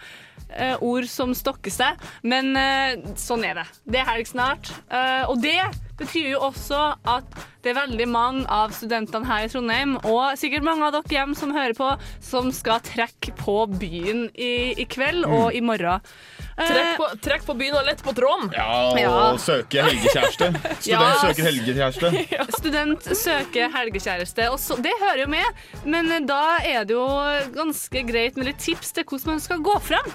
eh, ord som stokker seg. Men eh, sånn er det. Det er helg snart. Eh, og det betyr jo også at det er veldig mange av studentene her i Trondheim, og sikkert mange av dere hjem som hører på, som skal trekke på byen i, i kveld og i morgen. Eh, Trekk på, trekk på byen og lett på tråden. Ja, og Ja. søke helgekjæreste. Student Ja. søker helgekjæreste. Student søker helgekjæreste, og så, det hører jo med. Men eh, da er det jo ganske greit med litt tips til hvordan man skal gå fram.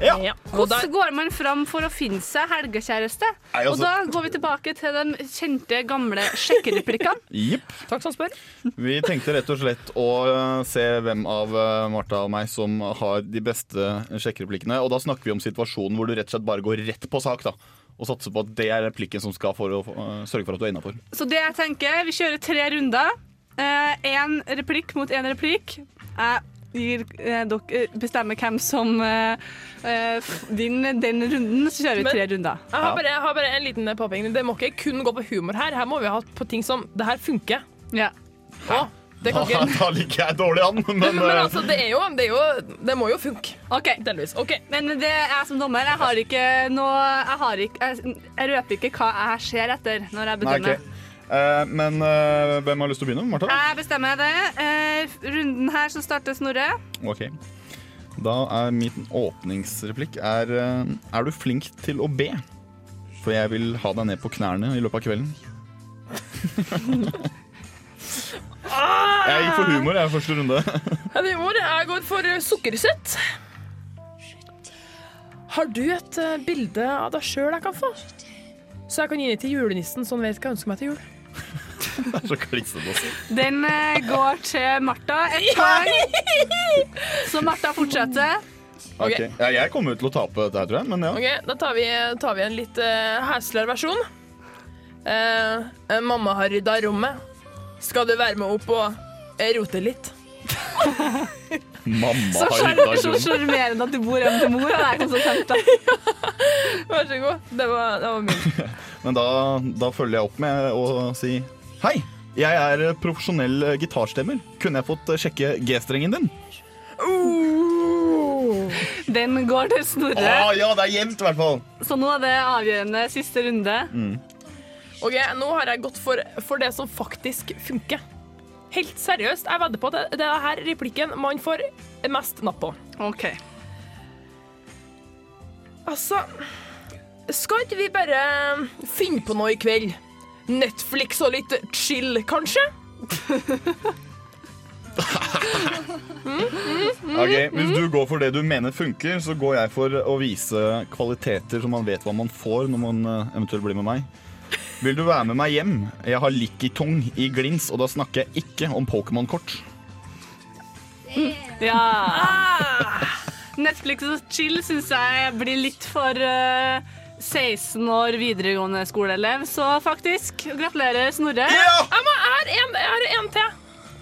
Ja. Og da, Hvordan går man fram for å finne seg helgekjæreste? Nei, Og altså- da går vi tilbake til de kjente, gamle sjekkereplikkene. Jipp. takk som spør. Vi tenkte rett og slett å eh, se hvem av eh, Martha og meg som har de beste sjekkereplikkene. Og da snakker vi om situasjonen hvor du rett og slett bare går rett på sak. da Og satser på at det er replikken som skal for å uh, sørge for at du er innafor. Så det jeg tenker, vi kjører tre runder. Én replikk mot én replikk. Jeg gir, eh, dere bestemmer hvem som eh, eh, vinner den runden, så kjører vi Men- tre runder. Jeg har, bare, jeg har bare en liten påpekning. Det må ikke kun gå på humor her. Her må vi ha på ting som Det her funker. Ja. Å, det kan ikke Da liker jeg dårlig an, men, Men eh, altså, det er jo Det, er jo, det må jo funke. OK. Delvis. OK. Men det er jeg som dommer. Jeg har ikke noe Jeg, har ikke, jeg, jeg røper ikke hva jeg ser etter når jeg Nei, bedømmer. ok. Eh, men eh, hvem har lyst til å begynne? Martha? Jeg bestemmer det. Eh, runden her så starter Snorre. Ok. Da er min åpningsreplikk er Er du flink til å be? For jeg vil ha deg ned på knærne i løpet av kvelden. Jeg gikk for humor jeg første runde. Det jeg. går for sukkersøtt. Har du et bilde av deg sjøl jeg kan få? Så jeg kan gi det til julenissen, så han vet hva jeg ønsker meg til jul. Det er så klissete. Den eh, går til Martha. Et poeng. Så Martha fortsetter. Ok. Ja, jeg kommer ut til å tape dette her, tror jeg. Men ja. Ok, Da tar vi, tar vi en litt uh, hesligere versjon. Eh, eh, mamma har rydda rommet. Skal du være med opp og rote litt? Mamma Så har rydda rydda så rom. sjarmerende at du bor hjemme til mor. Og det er konsekvent. Vær så god. Det var, det var min. Men da, da følger jeg opp med å si Hei, jeg er profesjonell gitarstemmer. Kunne jeg fått sjekke G-strengen din? Den går til Snorre. Ah, ja, det er jevnt i hvert fall. Så nå er det avgjørende siste runde. Ok, Nå har jeg gått for, for det som faktisk funker. Helt seriøst, jeg vedder på at det, det er her replikken man får mest napp på. OK. Altså Skal ikke vi bare finne på noe i kveld? Netflix og litt chill, kanskje? Ok, Hvis du går for det du mener funker, så går jeg for å vise kvaliteter så man vet hva man får når man eh, eventuelt blir med meg. Vil du være med meg hjem? Jeg har Likkitong i glins, og da snakker jeg ikke om Pokémon-kort. Ja. Netflix og chill syns jeg blir litt for eh, 16 år videregående skoleelev, så faktisk, gratulerer, Snorre. Ja! jeg har en, en til.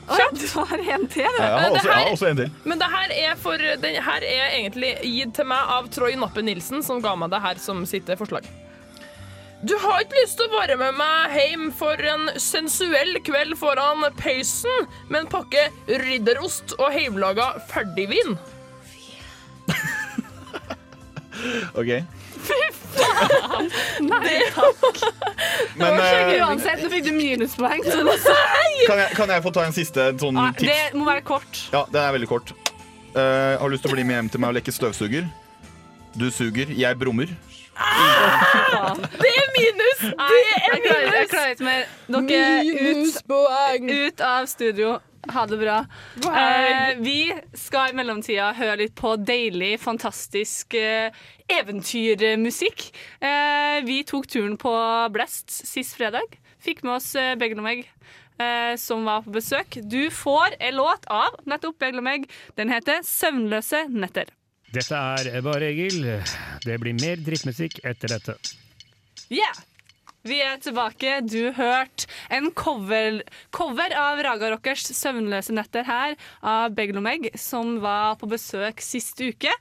Kjapt. Du har en til, du. Jeg har også, jeg har også en til. Men det her er, for, den her er egentlig gitt til meg av Troy Nappe Nilsen, som ga meg det her som sitt forslag. Du har ikke lyst til å være med meg hjem for en sensuell kveld foran peisen med en pakke ridderost og hjemmelaga ferdigvin? Ok. Nei takk. Men, det var ikke eh, uansett, nå fikk du minuspoeng. Så det, Kan jeg, kan jeg få ta en siste sånn Ah, tips? det må være kort. Ja, det er veldig kort. Uh, har lyst til å bli med hjem til meg og leke støvsuger? Du suger, jeg brummer. Det er minus! Det er jeg klarer, jeg klarer ikke mer. Dere ut, ut av studio. Ha det bra. Eh, vi skal i mellomtida høre litt på deilig, fantastisk eh, eventyrmusikk. Eh, vi tok turen på Blest sist fredag. Fikk med oss eh, meg. eh, Som var på besøk. Du får en låt av nettopp meg. Den heter 'Søvnløse netter'. Dette er bare Egil. Det blir mer drittmusikk etter dette. Yeah! Vi er tilbake. Du hørte en cover, cover av Raga Rockers 'Søvnløse netter' her av Beglomeg, som var på besøk sist uke.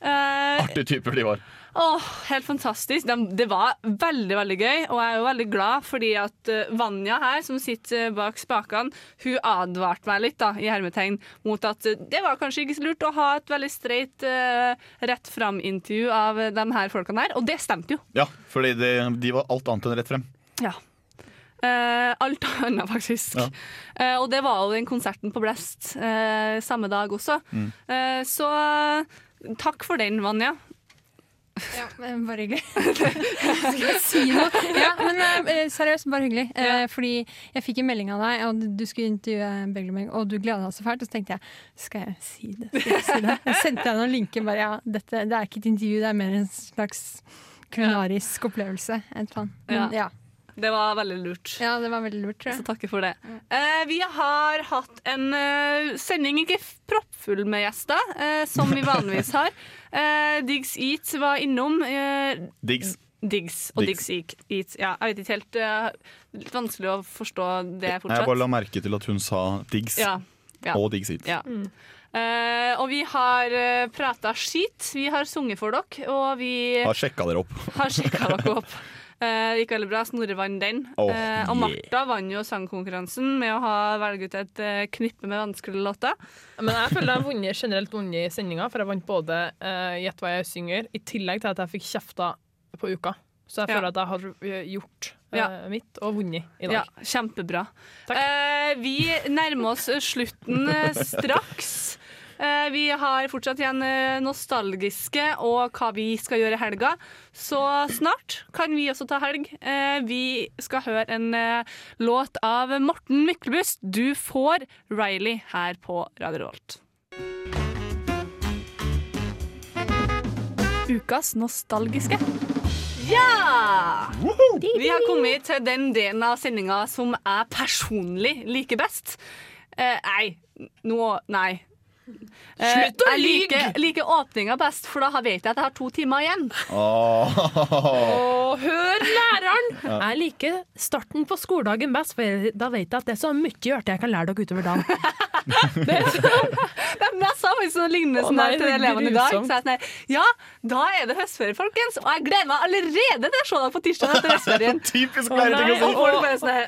Uh, Artige typer de var. Åh, helt fantastisk. De, det var veldig veldig gøy, og jeg er jo veldig glad fordi at eh, Vanja her, som sitter bak spakene, hun advarte meg litt da, i hermetegn mot at eh, det var kanskje ikke så lurt å ha et veldig streit, rett fram-intervju av eh, de her folkene her, og det stemte jo. Ja, fordi de, var alt annet enn rett frem. Ja. Uh, alt annet, faktisk. Ja. Uh, og det var jo den konserten på Blest uh, samme dag også. Mm. Eh, så eh, takk for den, Vanja. Ja, men bare hyggelig. Skal jeg si noe? Ja, men eh, seriøst, bare hyggelig. Eh, fordi jeg fikk en melding av deg, og du skulle intervjue Beglemeg, og du gleda deg så fælt. Og så tenkte jeg, skal jeg si det? Skal jeg si det? Jeg sendte deg noen linker. bare, ja, dette, Det er ikke et intervju, det er mer en slags kulinarisk opplevelse. Men, Ja. ja. Det var veldig lurt. ja, det var veldig lurt, tror Så jeg. takker for det. Eh, vi har hatt en eh, sending ikke proppfull med gjester, eh, som vi vanligvis har. Eh, Diggs Eat var innom. Eh, Diggs. Diggs og Diggs. Diggs Eat- Eat. Ja, jeg vet ikke helt Uh, Litt vanskelig å forstå det fortsatt. Jeg bare la merke til at hun sa Diggs Ja, ja. og Diggs Eats. Ja. Eh, og vi har uh, prata skit. Vi har sunget for dere, og vi Har sjekka dere opp. har sjekka dere opp. Eh, det gikk veldig bra. Snorre vant den. Oh, Eh, og yeah. Martha vant jo sangkonkurransen med å ha velge ut et eh, knippe med vanskelige låter. Men jeg føler jeg har vunnet, generelt vunnet i sendinga, for jeg vant både uh, Gjett hva jeg synger, i tillegg til at jeg fikk kjefta på uka. Så jeg Ja. føler at jeg har eh, gjort eh, Ja. mitt og vunnet i dag. Ja, kjempebra. Eh, vi nærmer oss slutten eh, straks. Eh, vi har fortsatt igjen eh, nostalgiske og hva vi skal gjøre i helga. Så snart kan vi også ta helg. Eh, vi skal høre en låt av Morten Myklebust. Du får Riley her på Radio Rolt. Ukas nostalgiske. Ja! Vi har kommet til den delen av sendinga som jeg personlig liker best. Eh, nei, nå Nei. Eh, Slutt å jeg lyge! liker, liker åpninga best, for da vet jeg at jeg har to timer igjen. Og hør læreren! Jeg liker starten på skoledagen best, for da vet jeg at det er så mye artig jeg kan lære dere utover dagen. Det er jeg sa faktisk noe lignende sånn nei, til det elevene i dag. Så jeg sånn ja, da er det høstferie, folkens. Og jeg gleder meg allerede til å se deg på tirsdag etter høstferien. Typisk Å, nei,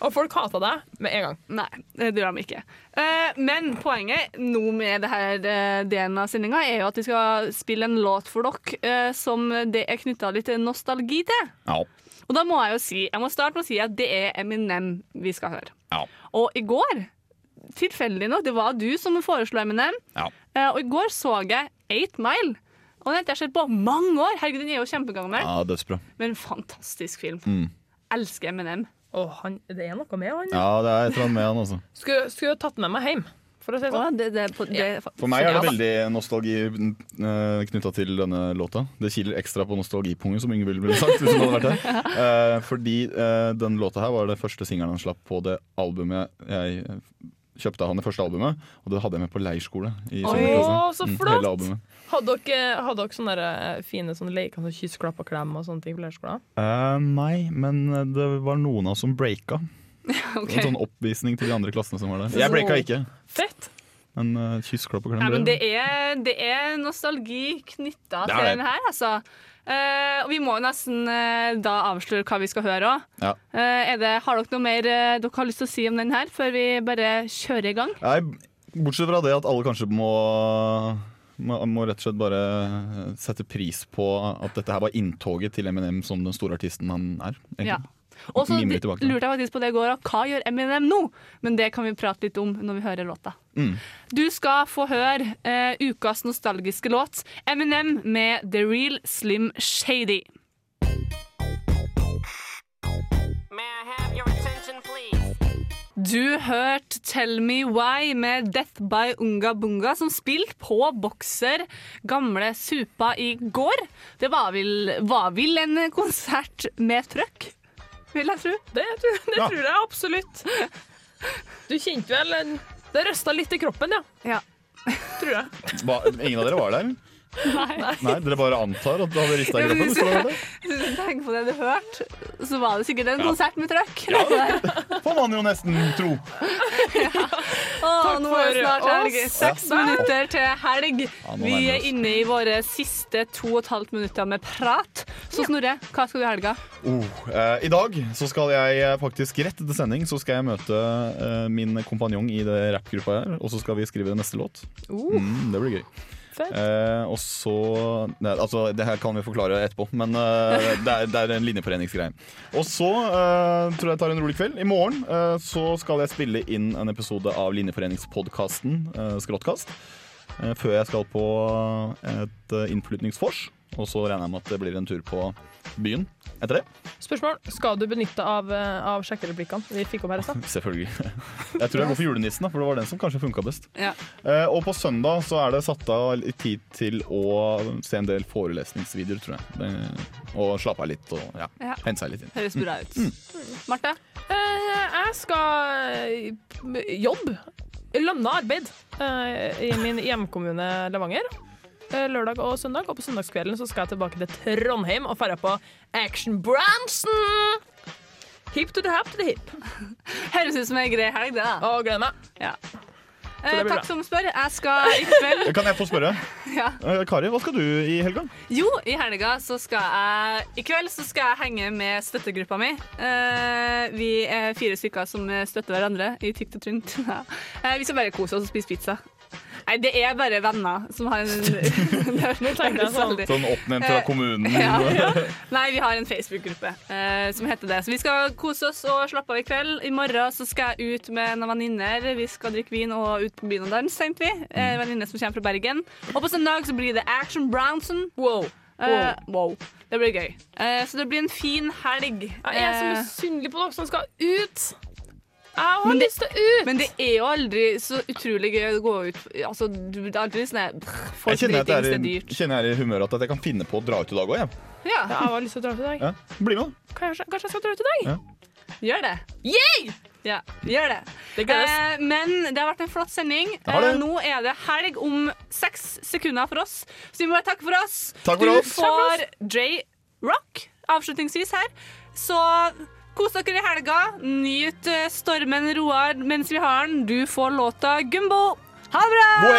Og folk hater deg med en gang. Nei, det gjør de ikke. Eh, men poenget nå med det her eh, delen av sendinga er jo at vi skal spille en låt for dere eh, som det er knytta litt nostalgi til. Ja. Og da må jeg jo si Jeg må starte med å si at det er Eminem vi skal høre. Ja. Og i går, tilfeldig nok, det var du som foreslo Eminem, Ja. eh, og i går så jeg Eight Mile. Og den har jeg sett på mange år. Herregud, den er jo kjempegammel. ja, dødsbra. Men fantastisk film. Mm. Elsker Eminem. Å, han, det er noe med han. Ja, det er et eller annet med han, altså. Skulle, skulle tatt med meg hjem, for å si sånn. det, det, på, det, For meg er det veldig nostalgi uh, knytta til denne låta. Det kiler ekstra på nostalgipungen, som Ingvild ville sagt. hvis hun hadde vært her. Eh, fordi uh, den låta her var det første singelen han slapp på det albumet jeg eh, kjøpte av han det første albumet, og det hadde jeg med på leirskole. i Oi, så Mm, flott! albumet. Hadde dere, hadde dere sånne eh, fine sånne leker, som kyss, klapp og klem og sånne ting på leirskolen? Uh, nei, men det var noen av oss som breaka. okay. En sånn oppvisning til de andre klassene som var der. Jeg breaka ikke, Fett! men uh, kyss, klapp og klem Ja, men det er, det er nostalgi knytta til den her, altså. Uh, og vi må jo nesten uh, da avsløre hva vi skal høre òg. Ja. har dere noe mer eh, dere har lyst til å si om den her, før vi bare kjører i gang? Nei, bortsett fra det at alle kanskje må, må, må rett og slett bare sette pris på at dette her var inntoget til Eminem som den store artisten han er. Ja. Og så lurte jeg faktisk på det i går, og hva gjør Eminem nå? Men det kan vi prate litt om når vi hører låta. Mm. Du skal få høre eh, ukas nostalgiske låt, Eminem med The Real Slim Shady. Du hørte Tell Me Why med Death by Unga Bunga, som spilte på Bokser gamle Supa i går. Det var vel, var vel en konsert med trøkk, vil jeg tro. Det, tror- det Ja. tror jeg absolutt. Du kjente vel en- Det røsta litt i kroppen, ja. Ja. Tror jeg. Hva, ingen av dere var der? Nei. Nei, Dere bare antar at du hadde rista i Ja, kroppen? hvis du tenker på det du hørte, så var det sikkert en Ja. konsert med trøkk. Får man jo nesten tro. Åh, nå er det snart for helg. Seks minutter til helg. Vi er inne i våre siste to og et halvt minutter med prat. Så Snorre, hva skal du i helga? Oh, eh, I dag så skal jeg eh, faktisk rett etter sending Så skal jeg møte eh, min kompanjong i det rappgruppa her, og så skal vi skrive neste låt. Uh. Mm, det blir gøy. Eh, og så nei, Altså, det her kan vi forklare etterpå, men eh, det, er, det er en linjeforeningsgreie. Og så eh, tror jeg jeg tar en rolig kveld. I morgen eh, så skal jeg spille inn en episode av Linjeforeningspodkasten uh, Skråttkast. eh, før jeg skal på et uh, innflytningsvors. Og så regner jeg med at det blir en tur på byen etter det. Spørsmål. Skal du benytte av, eh, av sjekkereplikkene vi fikk opp her i stad? Selvfølgelig. Jeg tror jeg går for julenissen, da, for det var den som kanskje funka best. Ja. Eh, og på søndag så er det satt av litt tid til å se en del forelesningsvideoer, tror jeg. Det, og slappe av litt og ja, Ja. hente seg litt inn. Høres bra ut. Mm. Marte? Eh, jeg skal eh, jobbe. Lønna arbeid eh, i min hjemkommune Levanger. Eh, lørdag og søndag. Og på søndagskvelden så skal jeg tilbake til Trondheim og dra på Action Branson. Hip to the hap to the hip. Høres ut som ei grei helg, det. da. Og gleder meg. Ja. Eh, takk bra. som spør. Jeg skal i kveld Kan jeg få spørre? ja. Eh, Kari, hva skal du i helga? Jo, i helga så skal jeg I kveld så skal jeg henge med støttegruppa mi. Eh, vi er fire stykker som støtter hverandre i tykt og tynt. Eh, vi skal bare kose oss og spise pizza. Nei, det er bare venner som har en sånn- Sånn oppnevnt fra kommunen. Ja, ja. Nei, vi har en Facebook-gruppe eh, som heter det. Så vi skal kose oss og slappe av i kveld. I morgen så skal jeg ut med noen venninner. Vi skal drikke vin og ut på byen og danse, tenkte vi. Mm. Eh, venninne som kommer fra Bergen. Og på søndag så blir det Action Brownson. Wow. Uh, wow. Det blir gøy. Uh, så det blir en fin helg. Jeg er så Eh, misunnelig på dere som skal ut. Jeg har Men lyst til å ut. Men det er jo aldri så utrolig gøy å gå ut Altså, du, det er aldri sånn Folk Jeg kjenner, at jeg det er i, dyrt. kjenner jeg er i humør at jeg kan finne på å dra ut i dag òg. Ja. Ja, jeg har lyst til å dra ut i dag. Ja. Bli med, da. Kanskje, kanskje jeg skal dra ut i dag? Ja. Gjør det. Yay! Ja, gjør det. Det. Eh, men det har vært en flott sending. Det det. Eh, nå er det helg om seks sekunder for oss. Så vi må bare takke for oss. Takk for du oss. får J-Rock avslutningsvis her. Så kos dere i helga. Nyt eh, stormen Roar mens vi har den. Du får låta Gumbo. Ha det bra! God